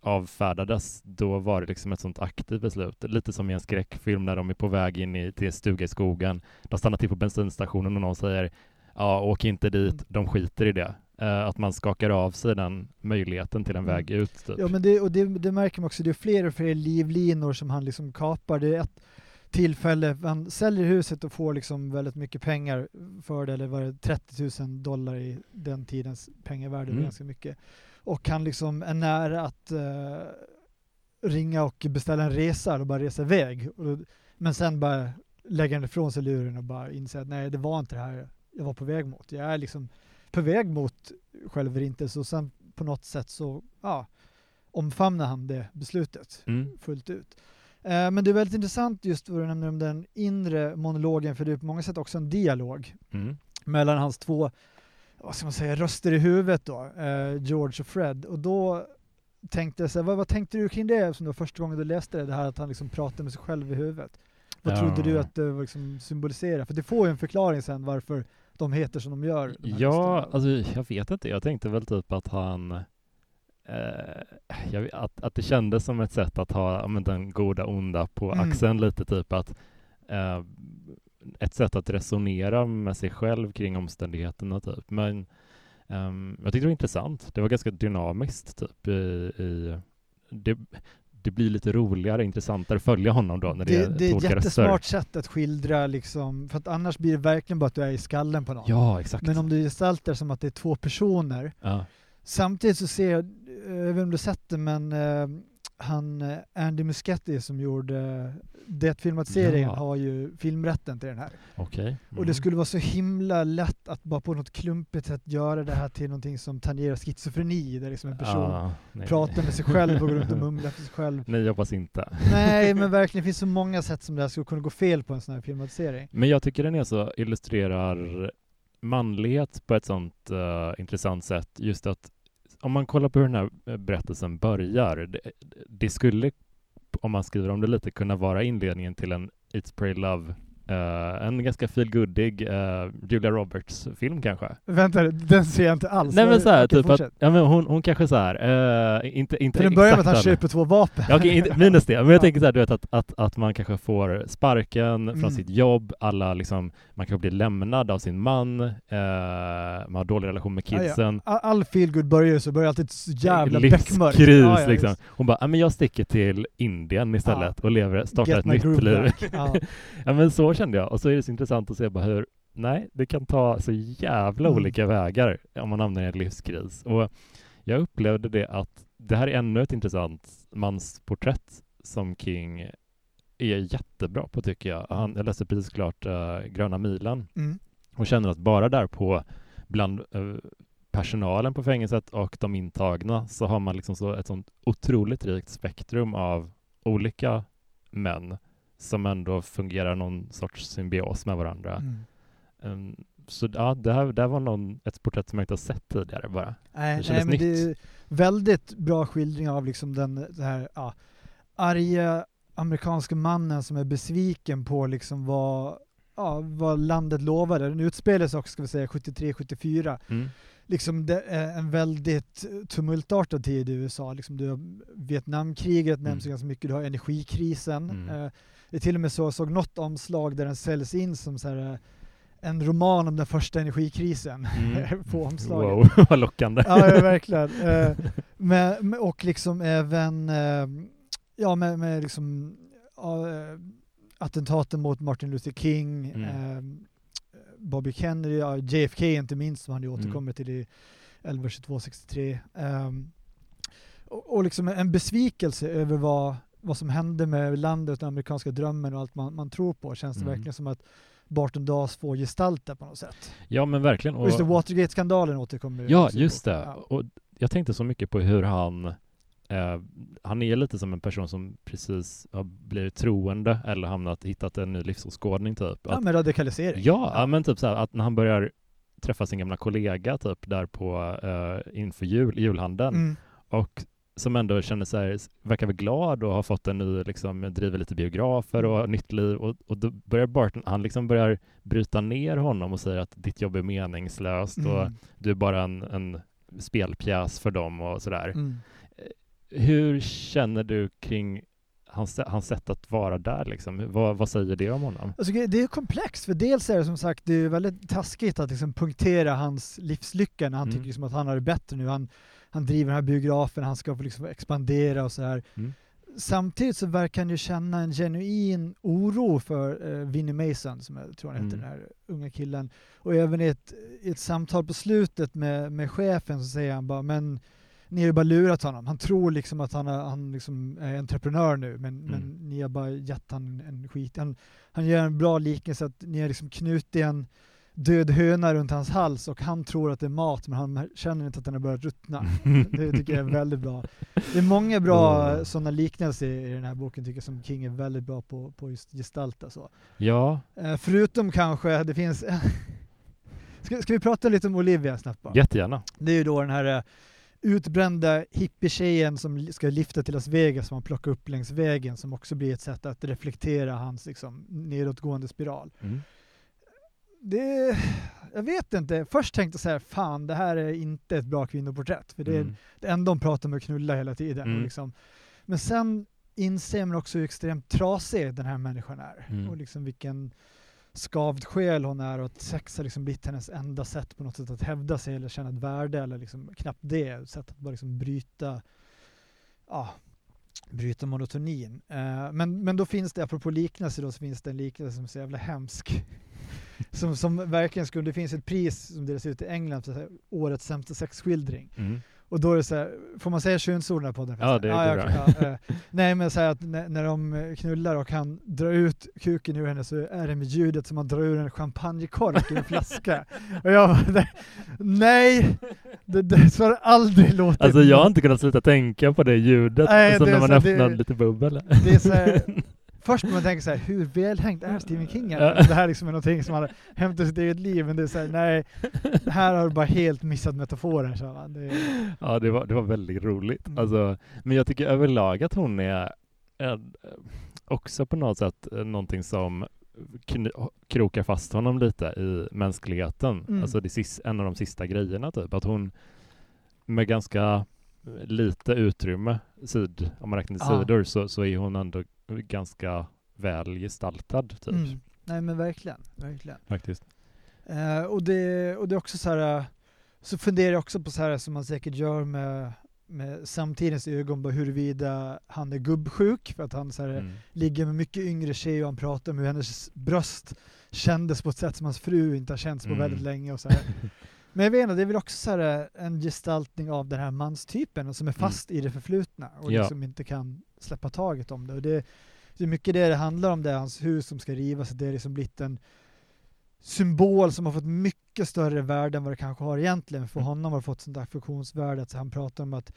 avfärdades, då var det liksom ett sånt aktivt beslut. Lite som i en skräckfilm när de är på väg in i, till en stuga i skogen. De stannar till på bensinstationen och någon säger ja, åk inte dit, Mm. de skiter i det. Eh, att man skakar av sig den möjligheten till en Mm. väg ut. Typ. Ja men det, och det, det märker man också, det är fler och fler livlinor som han liksom kapar. Det är ett tillfälle, han säljer huset och får liksom väldigt mycket pengar för det, eller var det 30 000 dollar i den tidens pengavärde, Mm. ganska mycket. Och han liksom är nära att eh, ringa och beställa en resa och bara resa iväg. Och, men sen bara lägger han ifrån sig luren och bara inser att nej, det var inte det här jag var på väg mot. Jag är liksom på väg mot självförintelse och sen på något sätt så ja, omfamnar han det beslutet Mm. fullt ut. Eh, men det är väldigt intressant just vad du nämner om den inre monologen för det är på många sätt också en dialog Mm. mellan hans två vad ska man säga, röster i huvudet då, eh, George och Fred. Och då tänkte jag så här, vad, vad tänkte du kring det som det var första gången du läste det, det här att han liksom pratar med sig själv i huvudet? Vad Ja. trodde du att det liksom symboliserar? För det får ju en förklaring sen varför de heter som de gör. Ja, rösterna. alltså jag vet inte. Jag tänkte väl typ att han eh, vet- att, att det kändes som ett sätt att ha men, den goda onda på Mm. axeln lite typ att eh, ett sätt att resonera med sig själv kring omständigheterna typ. Men Um, jag tyckte det var intressant. Det var ganska dynamiskt typ i, i det, det blir lite roligare, intressantare att följa honom då när det, det, det är ett jättesmart röster. sätt att skildra liksom, för att annars blir det verkligen bara att du är i skallen på någon. Ja, exakt. Men om du gestaltar som att det är två personer, ja. samtidigt så ser jag, jag vet inte om du sett det, men eh, han eh, Andy Muschietti som gjorde det filmatiseringen Ja. har ju filmrätten till den här. Okej. Och det Mm. skulle vara så himla lätt att bara på något klumpigt sätt göra det här till någonting som tangerar schizofreni, där liksom en person Ah, pratar med sig själv och går runt och mumlar för sig själv. Nej, jag hoppas inte. Nej, men verkligen, det finns så många sätt som det här skulle kunna gå fel på en sån här filmatisering. Men jag tycker den är så illustrerar manlighet på ett sånt eh, intressant sätt. Just att om man kollar på hur den här eh, berättelsen börjar, det, det skulle, om man skriver om det lite, kunna vara inledningen till en It's Pray Love, eh, en ganska feelgoodig uh, Julia Roberts-film kanske. Vänta, den ser jag inte alls. Nej men så här, Okej, typ att, ja, men hon, hon kanske så här, eh, inte, inte För den börjar med att han köper två vapen. Ja, inte- minus det. Men jag Ja. tänker så här, du vet att, att, att man kanske får sparken Mm. från sitt jobb, alla liksom, man kanske blir lämnad av sin man, eh, man har dålig relation med Ja, ja. kidsen. All, feelgood börjar så börjar alltid så jävla Livskris beckmörkt. Ja, ja, liksom. just. Hon bara, "Ja, men jag sticker till Indien istället och lever, startar Get ett nytt liv. Ja. ja men så kände jag. Och så är det så intressant att se bara hur, nej, det kan ta så jävla Mm. olika vägar om man hamnar i en livskris. Och jag upplevde det att det här är ännu ett intressant mansporträtt som King är jättebra på tycker jag. Han, jag läste precis klart eh, Gröna milen Mm. och känner att bara där på bland eh, personalen på fängelset och de intagna så har man liksom så ett sånt otroligt rikt spektrum av olika män som ändå fungerar någon sorts symbios med varandra. Mm. Um, så ja, det här, det här var någon, ett porträtt som jag inte har sett tidigare bara. Nej, Det nej kändes men det nytt. är väldigt bra skildring av liksom den det här ja, arga amerikanska mannen som är besviken på liksom vad, ja, vad landet lovade. Den utspelar sig också, ska vi säga, 73-74. Mm. Liksom det är en väldigt tumultartad tid i USA. Liksom du har Vietnamkriget nämns Mm. ganska mycket, du har energikrisen. Mm. Eh, Det är till och med så, jag såg något omslag där den säljs in som så här, eh, en roman om den första energikrisen Mm. på omslaget. Wow, vad lockande. Ja, verkligen. Eh, med, och liksom även eh, ja, med, med liksom, attentaten mot Martin Luther King, Mm. Bobby Kennedy, JFK inte minst som han ju Mm. återkommer till i 11.22.63. Um, och, och liksom en besvikelse över vad, vad som hände med landet, den amerikanska drömmen och allt man, man tror på. Känns det Mm. verkligen som att Barton Dawes får gestalta på något sätt. Ja men verkligen. Och just det, Watergate-skandalen återkommer Ja, just det. Ja. Och jag tänkte så mycket på hur han eh, han är lite som en person som precis har blivit troende eller hamnat, hittat en ny livsåskådning typ. Ja, Att, men radikalisering. ja, ja, men typ så här, att när han börjar träffa sin gamla kollega typ där på eh, inför jul, julhandeln Mm. och som ändå känner sig, verkar väl glad och har fått en ny, liksom, driver lite biografer och har nytt liv och, och då börjar Barton, han liksom börjar bryta ner honom och säger att ditt jobb är meningslöst och Mm. du är bara en, en spelpjäs för dem och sådär. Mm. Hur känner du kring hans, hans sätt att vara där liksom? Vad, vad säger det om honom? Alltså, det är komplext, för dels är det som sagt det är väldigt taskigt att liksom punktera hans livslycka när han Mm. tycker liksom att han har det bättre nu. Han, han driver den här biografen, han ska liksom expandera och så här. Mm. Samtidigt så verkar han ju känna en genuin oro för uh, Vinnie Mason, som jag tror han heter, Mm. den här unga killen. Och även i ett, i ett samtal på slutet med, med chefen så säger han bara, men ni har ju bara lurat honom. Han tror liksom att han, är, han liksom är entreprenör nu, men, Mm. men ni har bara gett han en skit. Han, han gör en bra liknelse att ni har liksom knutit en död höna runt hans hals och han tror att det är mat men han känner inte att den har börjat ruttna. Det tycker jag är väldigt bra. Det är många bra Mm. sådana liknelser i den här boken tycker jag som King är väldigt bra på, på just gestalta så. Ja, Eh, förutom kanske, det finns ska, ska vi prata lite om Olivia snabbt bara? jättegärna. Det är ju då den här eh, utbrända hippietjejen som ska lyfta till Las Vegas som han plockar upp längs vägen som också blir ett sätt att reflektera hans liksom, nedåtgående spiral. Mm. Det, jag vet inte, först tänkte jag så här, fan det här är inte ett bra kvinnoporträtt för det är Mm. det enda de pratar om är att knulla hela tiden. Mm. liksom. Men sen inser man också hur extremt trasig den här människan är Mm. och liksom vilken skavd själ hon är och att sex har liksom blivit hennes enda sätt på något sätt att hävda sig eller känna ett värde eller liksom knappt det, ett sätt att bara liksom bryta, ja, bryta monotonin. Eh, men, men då finns det, apropå liknelse då, så finns det en liknelse som är så jävla hemsk. Som, som verkligen skulle, det finns ett pris som delas ut i England för här, årets sämsta sexskildring. Mm. Och då är det så här, får man säga könsord i den här podden? Ja, det ah, går ja, ja, eh, Nej men så här att när, när de knullar och han drar ut kuken ur henne så är det med ljudet som man drar ur en champagnekork ur en flaska. Och jag bara, nej, det, det, så har det aldrig låtit. Alltså jag har inte kunnat sluta tänka på det ljudet, Nej, som det är när man öppnar lite bubbel. Det är så här, först man tänker så här, hur välhängt är Stephen King? Ja. Det här liksom är någonting som han har hämtat sitt eget liv, men det är så här, nej, här har du bara helt missat metaforen. Så här, det är, Ja, det var, det var väldigt roligt. Mm. Alltså, men jag tycker överlag att hon är en, också på något sätt eh, någonting som krokar fast honom lite i mänskligheten. Mm. Alltså det sis- en av de sista grejerna typ. Att hon med ganska lite utrymme, sid, om man räknar till sidor, så, så är hon ändå ganska väl gestaltad typ. mm. Nej men verkligen, verkligen. Faktiskt. Eh, och, det, och det är också så här, eh, så funderar jag också på så här som man säkert gör med, med samtidens ögon, bara huruvida han är gubbsjuk, för att han så här, Mm. ligger med mycket yngre tjejer och han pratar om hur hennes bröst kändes på ett sätt som hans fru inte har känts på Mm. väldigt länge. Och så här. Men jag vet inte, det är väl också så här, eh, en gestaltning av den här manstypen som är fast i det förflutna och Ja. liksom inte kan släppa taget om det. Och det, det är mycket det det handlar om, det är hans hus som ska rivas, det är liksom blivit en symbol som har fått mycket större värde än vad det kanske har egentligen. För Mm. honom har det fått sånt affektionsvärde att han pratar om att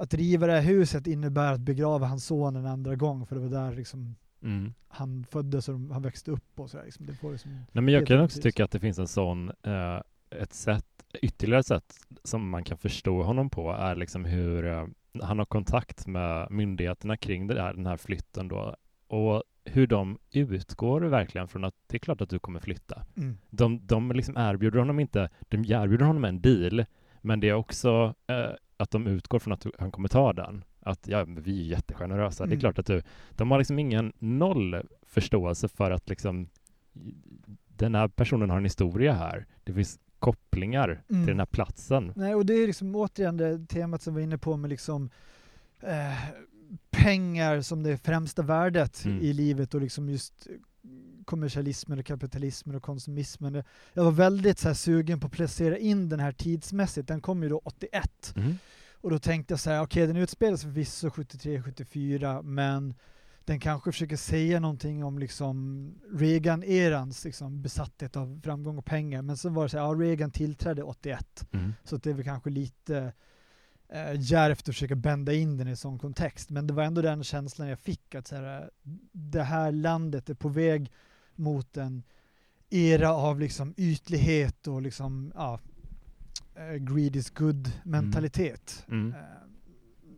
att riva det här huset innebär att begrava hans son en andra gång för det var där liksom Mm. han föddes och han växte upp och sådär. Liksom. Det får liksom Nej, men jag kan också tycka att det finns en sån, eh, ett sätt, ytterligare ett sätt som man kan förstå honom på är liksom hur eh, han har kontakt med myndigheterna kring det där, den här flytten då och hur de utgår verkligen från att det är klart att du kommer flytta. Mm. De, de liksom erbjuder honom inte, de erbjuder honom en deal, men det är också eh, att de utgår från att du- han kommer ta den. Att ja, vi är jättegenerösa. Det är Mm. klart att du, de har liksom ingen noll förståelse för att liksom den här personen har en historia här. Det finns kopplingar Mm. till den här platsen. Nej, och det är liksom återigen det temat som vi var inne på med liksom eh, pengar som det främsta värdet Mm. i livet och liksom just kommersialismen och kapitalismen och konsumismen. Jag var väldigt så här sugen på att placera in den här tidsmässigt. Den kom ju då 81 Mm. och då tänkte jag så här, okej den utspelar sig förvisso 73-74 men den kanske försöker säga någonting om liksom Reagan-erans liksom besatthet av framgång och pengar. Men så var det så här, ja, Reagan tillträdde 81 Mm. så det är väl kanske lite eh, djärvt att försöka bända in den i sån kontext. Men det var ändå den känslan jag fick att så här, det här landet är på väg mot en era av liksom ytlighet och liksom, ja, eh, greed is good mentalitet. Mm. Eh,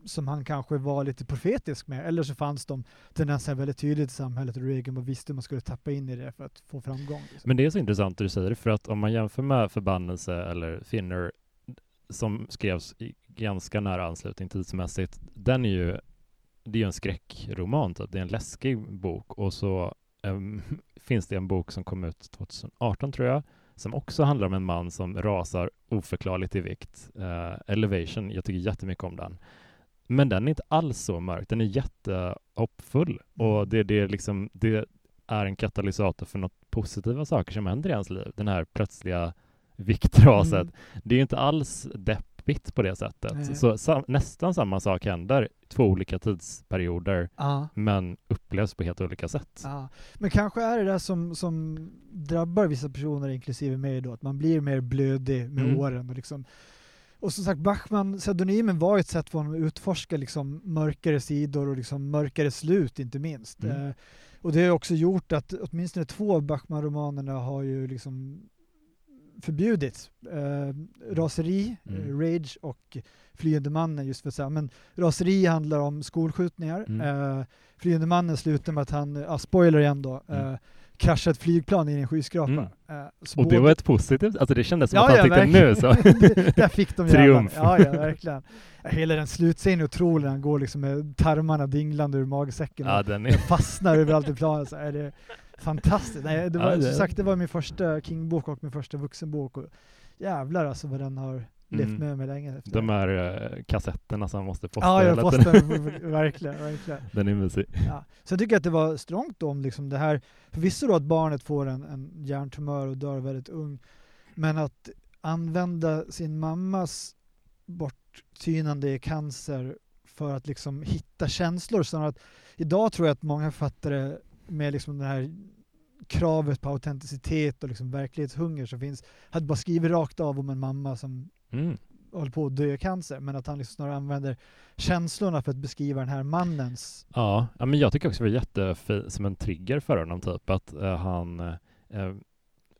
som han kanske var lite profetisk med. Eller så fanns de tendenser väldigt tydligt i samhället och Reagan och visste hur man skulle tappa in i det för att få framgång. Liksom. Men det är så intressant det du säger, för att om man jämför med Förbannelse eller Thinner som skrevs i ganska nära anslutning tidsmässigt, den är ju det är ju en skräckroman, typ. det är en läskig bok och så um, finns det en bok som kom ut 2018 tror jag, som också handlar om en man som rasar oförklarligt i vikt. Uh, Elevation, jag tycker jättemycket om den. Men den är inte alls så mörk, den är jättehoppfull och det, det, är liksom, det är en katalysator för något positiva saker som händer i hans liv. Den här plötsliga viktraset. Mm. Det är inte alls deppigt på det sättet. Nej. Så sa, nästan samma sak händer, två olika tidsperioder, Ja. men upplevs på helt olika sätt. Ja, men kanske är det det som, som drabbar vissa personer, inklusive mig då, att man blir mer blödig med Mm. åren. Och, liksom, och som sagt, Bachmann, pseudonymen var ett sätt för honom att utforska liksom mörkare sidor och liksom mörkare slut, inte minst. Mm. Eh, och det har också gjort att åtminstone två av Bachmann-romanerna har ju liksom förbjudits. Eh, raseri, Mm. eh, Rage och Flyende mannen just för att säga, men raseri handlar om skolskjutningar. Mm. Eh, Flyende mannen slutar med att han, ja, spoiler igen då, Mm. eh, kraschar ett flygplan in i en skyskrapa. Mm. Eh, Och det både- var ett positivt, alltså det kändes som Ja, att han ja, tyckte nu så. verkligen. Där fick de. Triumf. Ja, ja, verkligen. Hela den slutscenen är otrolig, han går liksom med tarmarna dinglande ur magsäcken ja, den är... fastnar överallt i planet. Så är det fantastiskt. Nej, det var, Ja, det- som sagt, det var min första King-bok och min första vuxenbok. Och jävlar alltså vad den har levt Mm. med mig länge. Efter. De här eh, kassetterna som man måste posta ja, jag postade, verkligen, verkligen. Den är mysig. Ja. Så jag tycker att det var strångt om liksom det här, förvisso då att barnet får en, en hjärntumör och dör väldigt ung, men att använda sin mammas borttynande i cancer för att liksom hitta känslor. Så att idag tror jag att många författare med liksom det här kravet på autenticitet och liksom verklighetshunger som finns, hade bara skrivit rakt av om en mamma som Mm. håller på att dö i cancer, men att han liksom snarare använder känslorna för att beskriva den här mannens Ja, ja, men jag tycker också det var jättefint som en trigger för honom, typ att eh, han...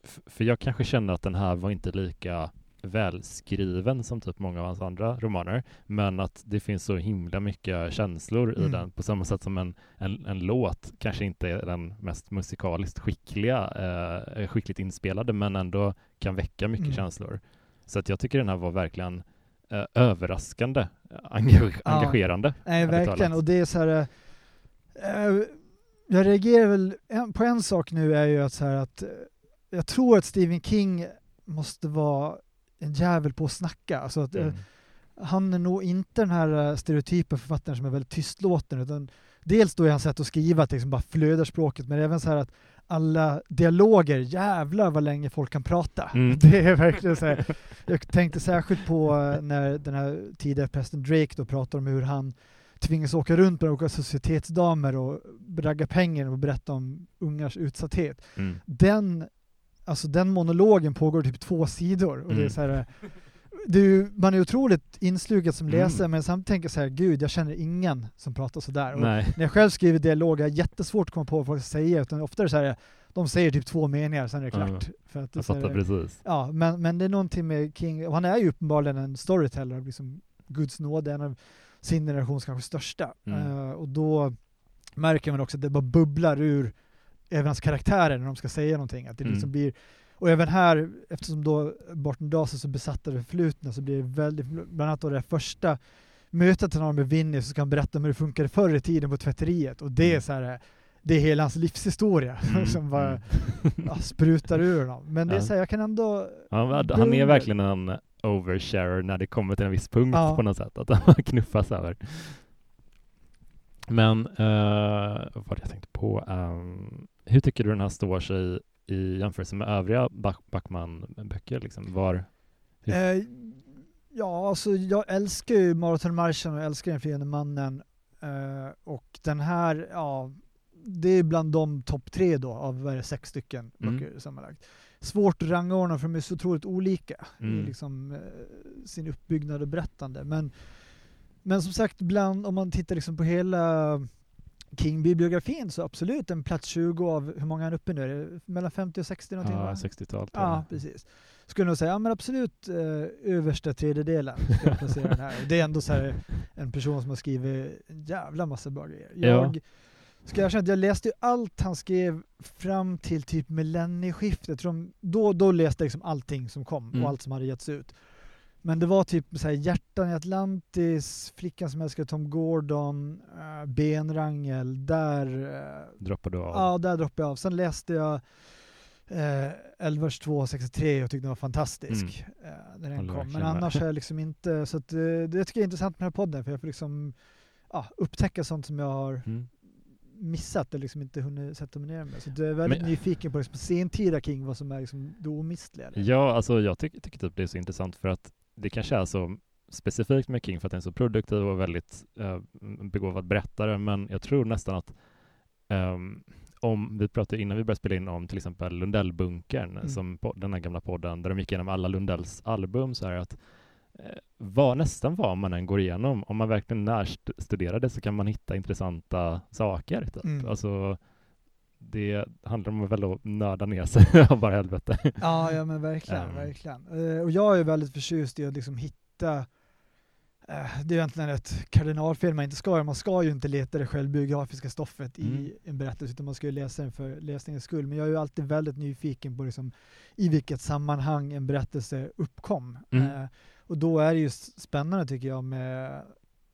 f- för jag kanske känner att den här var inte lika välskriven som typ många av hans andra romaner, men att det finns så himla mycket känslor i Mm. den, på samma sätt som en, en, en låt kanske inte är den mest musikaliskt skickliga, eh, skickligt inspelade, men ändå kan väcka mycket Mm. känslor. Så att jag tycker den här var verkligen eh, överraskande, engage- Ja. engagerande. Nej, verkligen. talat. Och det är så här... eh, jag reagerar väl på en sak nu är ju att så här att eh, jag tror att Stephen King måste vara en jävel på att snacka. Alltså att, eh, Mm. Han är nog inte den här eh, stereotypen författaren som är väldigt tystlåten utan dels då är hans sätt att skriva att det liksom bara flödar språket men även så här att alla dialoger, jävlar vad länge folk kan prata. Mm. Det är verkligen så här. Jag tänkte särskilt på eh, när den här tidigare prästen Drake då pratar om hur han tvingas åka runt med olika societetsdamer och ragga pengar och berätta om ungars utsatthet. Mm. Den, alltså den monologen pågår typ två sidor och det är Mm. så här, är ju, man är otroligt inslukad som Mm. läsare men samtidigt tänker jag så här, gud jag känner ingen som pratar sådär. Och Nej. när jag själv skriver dialog, jag har jättesvårt att komma på vad folk ska säga, utan ofta är det så här, de säger typ två meningar, sen är det klart. För att är Jag så här- fattar precis. Ja, men, men det är någonting med King, och han är ju uppenbarligen en storyteller liksom Guds nåde, en av sin generations kanske största. Mm. Eh, och då märker man också att det bara bubblar ur även hans karaktärer när de ska säga någonting. Att det Mm. liksom blir, och även här, eftersom då Barton Dawes är så besatt av det förflutna så blir det väldigt, bland annat då det första mötet han har med Vinny så ska han berätta om hur det funkade förr i tiden på tvätteriet och det är Mm. så här det är hela hans livshistoria Mm, som bara mm. ja, sprutar ur honom. Men det är så här, jag kan ändå Ja, han är verkligen en oversharer när det kommer till en viss punkt Ja. på något sätt, att han knuffas över. Men uh, vad jag tänkte på, ehm, hur tycker du den här står sig i jämförelse med övriga Back- Backman-böcker? Liksom? Var, Eh, ja, alltså jag älskar ju Maratonmarschen och älskar Den flygande mannen. Eh, och den här, ja, det är bland de topp tre då av vad är det, sex stycken Mm. böcker sammanlagt. Svårt att rangordna för de är så otroligt olika i Mm. liksom, eh, sin uppbyggnad och berättande. Men, men som sagt, bland, om man tittar liksom på hela King-bibliografin så absolut en plats 20 av, hur många är han uppe nu? Mellan 50 och 60 någonting? ja, va? 60-tal tror Ja, jag. precis. Skulle nog säga, ja men absolut eh, översta tredjedelen jag Det är ändå så här en person som har skrivit en jävla massa bra grejer. Ja. Jag ska erkänna att jag läste ju allt han skrev fram till typ millennieskiftet. Jag Då, då läste jag liksom allting som kom Mm. och allt som hade getts ut. Men det var typ så här Hjärtan i Atlantis, Flickan som älskar Tom Gordon, uh, Benrangel, där eh, Droppar du av? Ja, där droppade jag av. Sen läste jag eh, Elvers 263 och tyckte den var fantastisk eh, när den kom. Men annars är jag liksom inte, så att, eh, det tycker jag är intressant med den här podden för jag får liksom ja, upptäcka sånt som jag har Mm. missat eller liksom inte hunnit sätta mig ner med. Så jag är väldigt Men- nyfiken på liksom, sentida King, vad som är liksom det omistliga. Ja, alltså jag tycker, tycker typ det är så intressant för att det kanske är så specifikt med King för att den är så produktiv och väldigt eh, begåvad berättare, men jag tror nästan att ehm, om vi pratade innan vi började spela in om till exempel Lundellbunkern, Mm. som po- den här gamla podden där de gick igenom alla Lundells album så här att eh, vad, nästan vad man än går igenom, om man verkligen närstuderar det så kan man hitta intressanta saker. Typ. Mm. Alltså, det handlar om väl att nörda ner sig av bara helvete. Ja, ja men verkligen, Ehm. verkligen. Eh, och jag är väldigt förtjust i att liksom hitta eh, det är egentligen ett kardinalfel man inte ska göra. Man ska ju inte leta det självbiografiska stoffet Mm. i en berättelse utan man ska ju läsa den för läsningens skull. Men jag är ju alltid väldigt nyfiken på liksom, i vilket sammanhang en berättelse uppkom. Mm. Eh, och då är det ju spännande tycker jag med,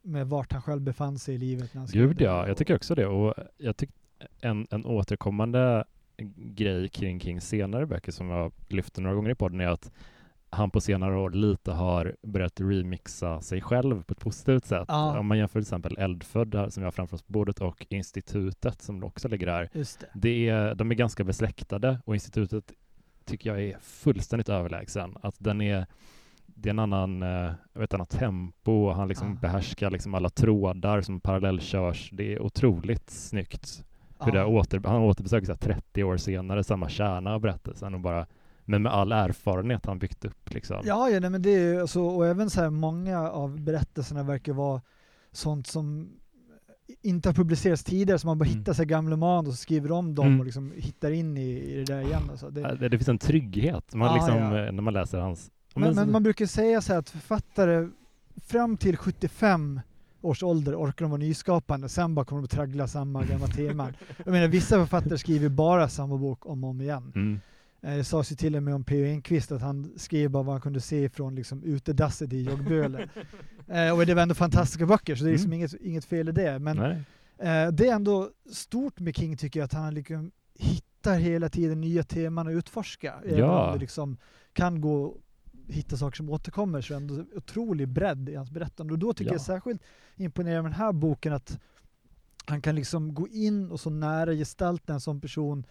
med vart han själv befann sig i livet. När han Gud ja, jag tycker också det. Och jag tycker en, en återkommande grej kring Kings senare böcker som jag lyfter några gånger i podden är att han på senare år lite har börjat remixa sig själv på ett positivt sätt. Ja. Om man jämför till exempel Eldfödd här, som jag har framför oss på bordet och Institutet som också ligger där. Just det. Det är, de är ganska besläktade och Institutet tycker jag är fullständigt överlägsen. Att den är, det är en annan, eh, vet, annat tempo och han liksom Ja. behärskar liksom alla trådar som parallellkörs. Det är otroligt snyggt. Hur det åter, han återbesöker så här 30 år senare samma kärna av berättelsen och bara men med all erfarenhet han byggt upp liksom. Ja, ja nej, men det är ju så, och även så här många av berättelserna verkar vara sånt som inte har publicerats tidigare, så man bara Mm. hittar så här gamla manus och skriver om dem Mm. och liksom hittar in i, i det där igen. Alltså. Det, Det, det finns en trygghet man Ja, liksom, ja. eh, när man läser hans... Men, så- men man brukar säga så här att författare fram till 75 års ålder orkar de vara nyskapande, sen bara kommer de att traggla samma gamla teman. Jag menar vissa författare skriver bara samma bok om och om igen. mm. Eh, Det sades ju till och med om P.O. Enquist att han skrev bara vad han kunde se från liksom utedasset i Joggböle. eh, och det var ändå fantastiska böcker så det är liksom Mm. inget, inget fel i det. Men eh, det är ändå stort med King tycker jag att han liksom hittar hela tiden nya teman att utforska. Även Ja. om det liksom kan gå hitta saker som återkommer så är det ändå otrolig bredd i hans berättande. Och då tycker Ja. jag särskilt imponerar med den här boken att han kan liksom gå in och så nära gestalta en sån person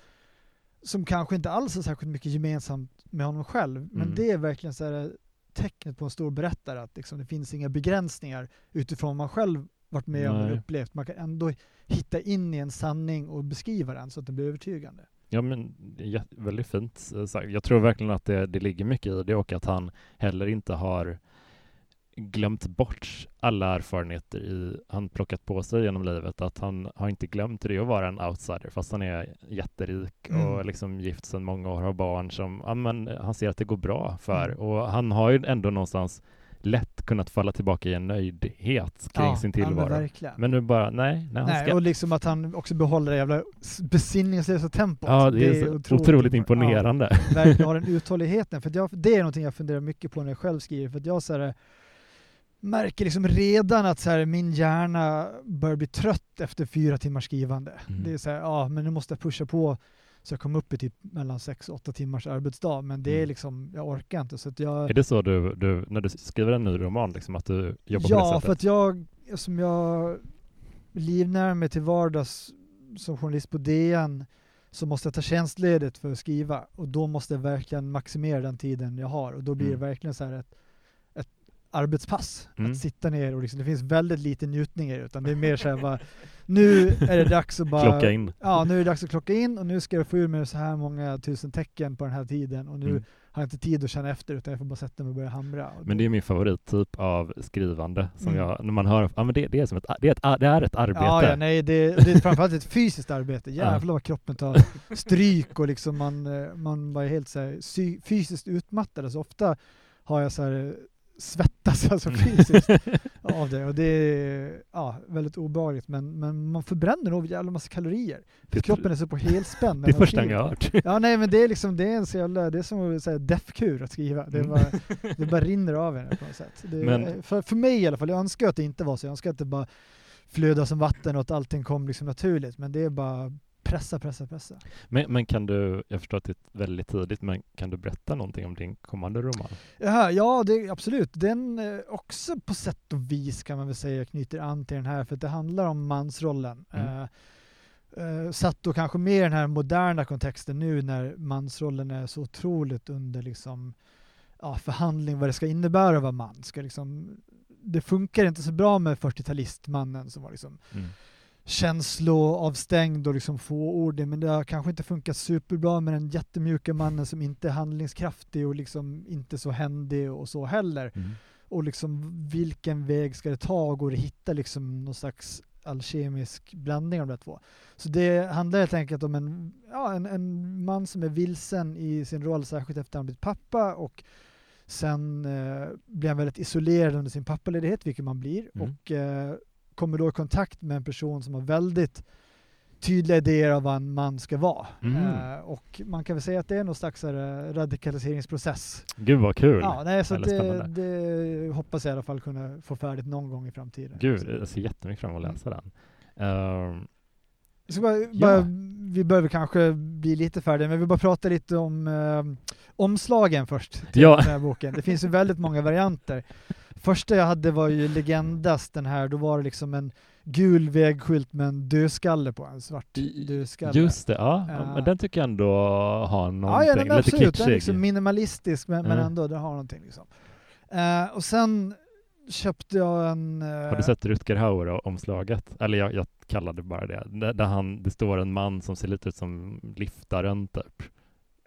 som kanske inte alls har särskilt mycket gemensamt med honom själv. Men Mm. det är verkligen så här tecknet på en stor berättare att liksom det finns inga begränsningar utifrån vad man själv varit med om eller upplevt. Man kan ändå hitta in i en sanning och beskriva den så att den blir övertygande. Ja, men väldigt fint eh, sagt. Jag tror verkligen att det, det ligger mycket i det och att han heller inte har glömt bort alla erfarenheter i, han plockat på sig genom livet. Att han har inte glömt det att vara en outsider fast han är jätterik Mm. och liksom gift sedan många år, har barn som ja, men han ser att det går bra för. Mm. Och han har ju ändå någonstans lätt kunnat falla tillbaka i en nöjdhet kring sin Ja, men tillvaro. verkligen. Men nu bara, nej, nej, Nej, ska... och liksom att han också behåller det jävla besinningslösa tempot. Ja, det är, så otroligt, imponerande. Ja, verkligen har den uthålligheten. För jag, det är någonting jag funderar mycket på när jag själv skriver. För att jag så här, märker liksom redan att så här, min hjärna börjar bli trött efter fyra timmars skrivande. Mm. Det är så här, ja men nu måste jag pusha på så jag kommer upp i typ mellan sex och åtta timmars arbetsdag. Men det är Mm. liksom, jag orkar inte. Så jag, Är det så du, du, när du skriver en ny roman, liksom, att du jobbar på ja, det sättet? för att jag, som jag livnär mig till vardags som journalist på DN så måste jag ta tjänstledigt för att skriva och då måste jag verkligen maximera den tiden jag har och då blir Mm. det verkligen så här ett arbetspass. Mm. Att sitta ner och liksom, det finns väldigt lite njutning i det utan det är mer så här bara, nu är det dags att bara Klocka in. Ja, nu är det dags att klocka in och nu ska jag få ur mig så här många tusen tecken på den här tiden och nu Mm. har jag inte tid att känna efter utan jag får bara sätta mig och börja hamra. Men det är min favorittyp av skrivande som Mm. jag, när man hör, ja men det, det är som ett, det är ett, det är ett arbete. Ja, ja, nej, det, det är framförallt ett fysiskt arbete. Jävlar vad kroppen tar stryk och liksom man, eh, man bara är helt så här, fysiskt utmattad. Så ofta har jag så här, svettas alltså fysiskt av det och det är ja, väldigt obehagligt men, men man förbränner nog jävla massa kalorier. För kroppen är så på helspänn. det är första gången jag har hört. Ja nej men det är liksom, det är en så jävla, det är som att säga deathkur att skriva. Det, Mm. bara, det bara rinner av en på något sätt. Det, Men- för, för mig i alla fall, jag önskar att det inte var så. Jag önskar att det bara flödade som vatten och att allting kom liksom naturligt. Men det är bara pressa, pressa, pressa. Men, men kan du, jag förstår att det är väldigt tidigt, men kan du berätta någonting om din kommande roman? Jaha, ja, det, absolut. Den eh, också på sätt och vis kan man väl säga knyter an till den här för det handlar om mansrollen. Mm. Eh, eh, satt då kanske mer i den här moderna kontexten nu när mansrollen är så otroligt under liksom, ja, förhandling vad det ska innebära att vara man. Ska liksom, det funkar inte så bra med 40-talistmannen som var liksom Mm. Känsloavstängd och liksom fåordig men det har kanske inte funkat superbra med den jättemjuka mannen som inte är handlingskraftig och liksom inte så händig och så heller. Mm. Och liksom vilken väg ska det ta? Går det att hitta liksom någon slags alkemisk blandning av de där två? Så det handlar helt enkelt om en, ja, en, en man som är vilsen i sin roll, särskilt efter att han blivit pappa och sen eh, blir han väldigt isolerad under sin pappaledighet, vilket man blir, Mm. och eh, kommer då i kontakt med en person som har väldigt tydliga idéer av vad en man ska vara. Mm. Eh, och man kan väl säga att det är någon slags eh, radikaliseringsprocess. Gud vad kul! Ja, nej, så det, det hoppas jag i alla fall kunna få färdigt någon gång i framtiden. Gud, jag ser jättemycket fram emot att Mm. läsa den. Ehm, Så bara, Ja. bara, vi behöver kanske bli lite färdiga, men vi bara prata lite om eh, omslagen först till Ja. den här boken. Det finns ju väldigt många varianter. Första jag hade var ju Legendas, den här, då var det liksom en gul vägskylt med en dödskalle på, en svart dödskalle. Just det, ja. Ja. Men den tycker jag ändå har Ja, någonting, ja men lite absolut. Den är kitschig. liksom minimalistisk men, men Mm. ändå, den har någonting liksom. Eh, och sen köpte jag en... eh, Har du sett Rutger Hauer-omslaget? Eller jag, jag kallade bara det. Där, där han, det står en man som ser lite ut som liftaren typ.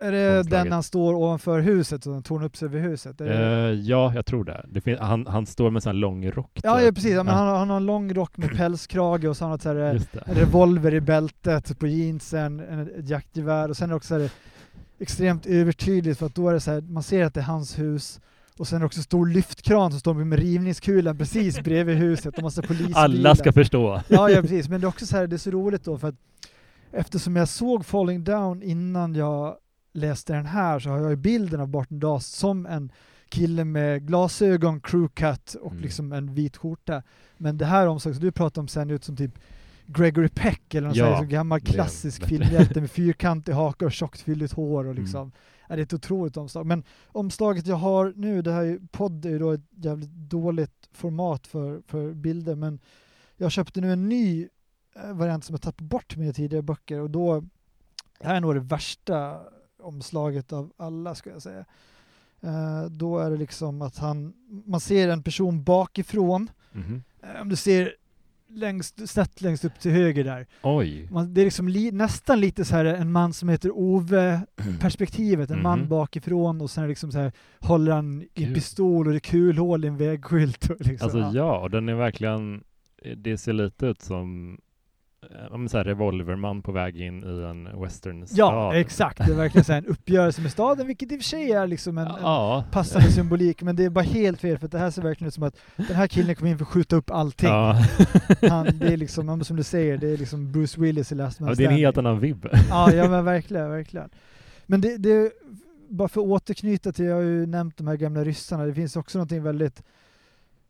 Är det den han står ovanför huset och tornar upp sig över huset? Eh, ja, jag tror det. det fin- han, han står med en sån här lång rock. Ja, ja precis. Ja, men han, har- han har en lång rock med pälskrage och så har han så här, det. en revolver i bältet på jeansen, en, ett jaktgevär och sen är det också så här, extremt övertydligt för att då är det så här, man ser att det är hans hus och sen är det också stor lyftkran som står med rivningskulan precis bredvid huset och massa polisbilar. Alla ska förstå. Ja, ja precis. Men det är också så här, det är så roligt då för att eftersom jag såg Falling Down innan jag läste den här så har jag ju bilden av Barton Dast som en kille med glasögon, crew cut och Mm. liksom en vit skjorta. Men det här omslaget som du pratar om sen ut som typ Gregory Peck eller någon Ja, sån så gammal klassisk filmhjälte med fyrkantig haka och tjockt fylligt hår och Mm. liksom. Ja, det är ett otroligt omslag. Men omslaget jag har nu, det här är podd är ju då ett jävligt dåligt format för, för bilder men jag köpte nu en ny eh, variant som jag tappat bort mina tidigare böcker och då, det här är nog det värsta omslaget av alla ska jag säga. Eh, då är det liksom att han, man ser en person bakifrån, Mhm. eh, om du ser längst, snett längst upp till höger där. Oj. Man, det är liksom li, nästan lite så här en man som heter Ove perspektivet, en man Mhm. bakifrån och sen liksom så här, håller han i en pistol och det är kulhål i en vägskylt. Och liksom, Alltså ja. ja, och den är verkligen, det ser lite ut som eh, ja, så här revolverman på väg in i en western Ja, stad. exakt. Det är verkligen så en uppgörelse med staden, vilket i och för sig är liksom en, en Ja. passande symbolik, men det är bara helt fel för det här ser verkligen ut som att den här killen kom in för att skjuta upp allting. Ja. Han, det är liksom, ja, som du säger, det är liksom Bruce Willis i Last Man ja, det är en helt annan vibb. Ja, ja men verkligen, verkligen. Men det, det, bara för att återknyta till, jag har ju nämnt de här gamla ryssarna, det finns också någonting väldigt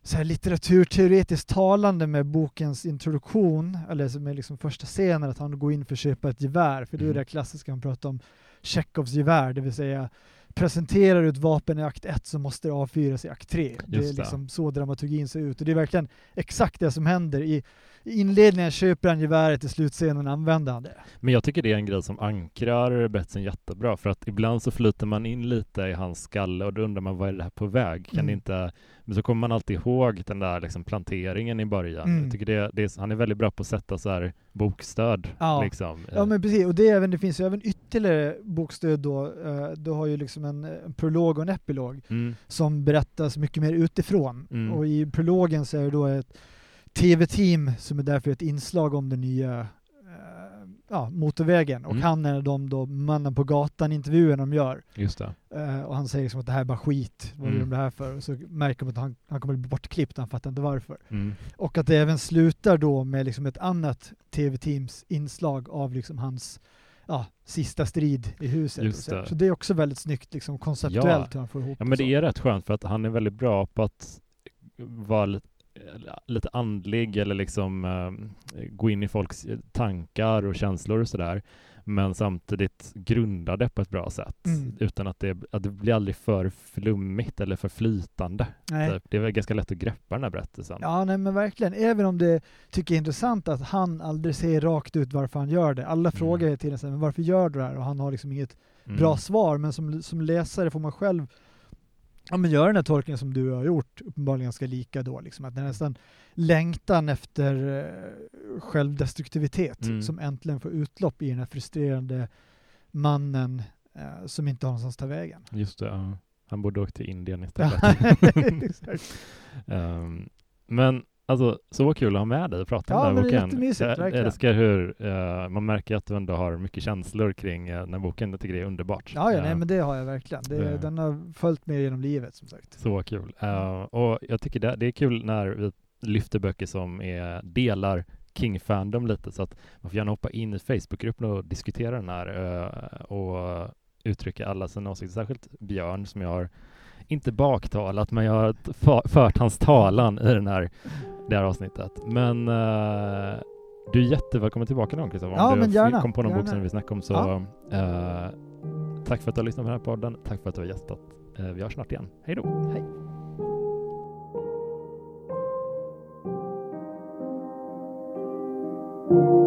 så här litteraturteoretiskt talande med bokens introduktion, eller är liksom första scenen, att han går in för att köpa ett gevär, för det är Mm. det klassiska han pratar om, Tjechovs gevär, det vill säga presenterar du ett vapen i akt 1 så måste det avfyras i akt 3. Det är det. liksom så dramaturgin ser ut och det är verkligen exakt det som händer. I, i inledningen köper han geväret, i slutscenen använder han det. Men jag tycker det är en grej som ankrar berättelsen jättebra, för att ibland så flyter man in lite i hans skalle och då undrar man vad är det här på väg? Kan Mm. det inte... Men så kommer man alltid ihåg den där liksom planteringen i början. Mm. Jag tycker det, det är, han är väldigt bra på att sätta så här bokstöd. Ja. Liksom. Ja men precis, och det, är även, det finns ju även ytterligare bokstöd då. Eh, Du har ju liksom en, en prolog och en epilog Mm. som berättas mycket mer utifrån. Mm. Och i prologen så är det då ett tv-team som är där för ett inslag om den nya eh, ja, motorvägen. Och Mm. han är de då mannen på gatan intervjun de gör. Just det. Eh, och han säger liksom att det här är bara skit, vad gör Mm. de det här för? Och så märker man att han, han kommer bli bortklippt, han fattar inte varför. Mm. Och att det även slutar då med liksom ett annat tv-teams inslag av liksom hans ja, sista strid i huset. Så. det. så det är också väldigt snyggt liksom konceptuellt hur han får ihop Ja men så. det är rätt skönt för att han är väldigt bra på att vara lite, andlig eller liksom eh, gå in i folks tankar och känslor och sådär. Men samtidigt grunda det på ett bra sätt. Mm. Utan att det, att det blir aldrig för flummigt eller för flytande. Nej. Typ. Det är väl ganska lätt att greppa den här berättelsen. Ja, nej men verkligen. Även om det tycker jag är intressant att han aldrig säger rakt ut varför han gör det. Alla frågar hela tiden men varför gör du det här? Och han har liksom inget Mm. bra svar. Men som, som läsare får man själv ja, men göra den här tolkningen som du har gjort, uppenbarligen ganska lika då. Liksom, att det är nästan längtan efter eh, självdestruktivitet Mm. som äntligen får utlopp i den här frustrerande mannen eh, som inte har någonstans att ta vägen. Just det, ja. Han borde åkt till Indien istället. Ehm, men alltså, så kul att ha med dig och prata Ja, om den här boken. jättemysigt, Jag verkligen. älskar hur eh, man märker att du ändå har mycket känslor kring eh, den här boken. Jag tycker det är underbart. ja, ja nej, Eh, men det har jag verkligen. Det. Den har följt med genom livet som sagt. Så kul. Eh, och jag tycker det, det är kul när vi lyfter böcker som är delar King-fandom lite, så att man får gärna hoppa in i Facebookgruppen och diskutera den här och uttrycka alla sina åsikter. Särskilt Björn som jag har, inte baktalat, men jag har fört hans talan i den här, det här avsnittet. Men eh, Du är jättevälkommen tillbaka någon Kristoffer. Ja, Om men du gärna, kom på någon bok gärna. som vi vill snacka om så Ja. eh, tack för att du har lyssnat på den här podden. Tack för att du har gästat. Eh, vi hörs snart igen. Hej då! Hej. thank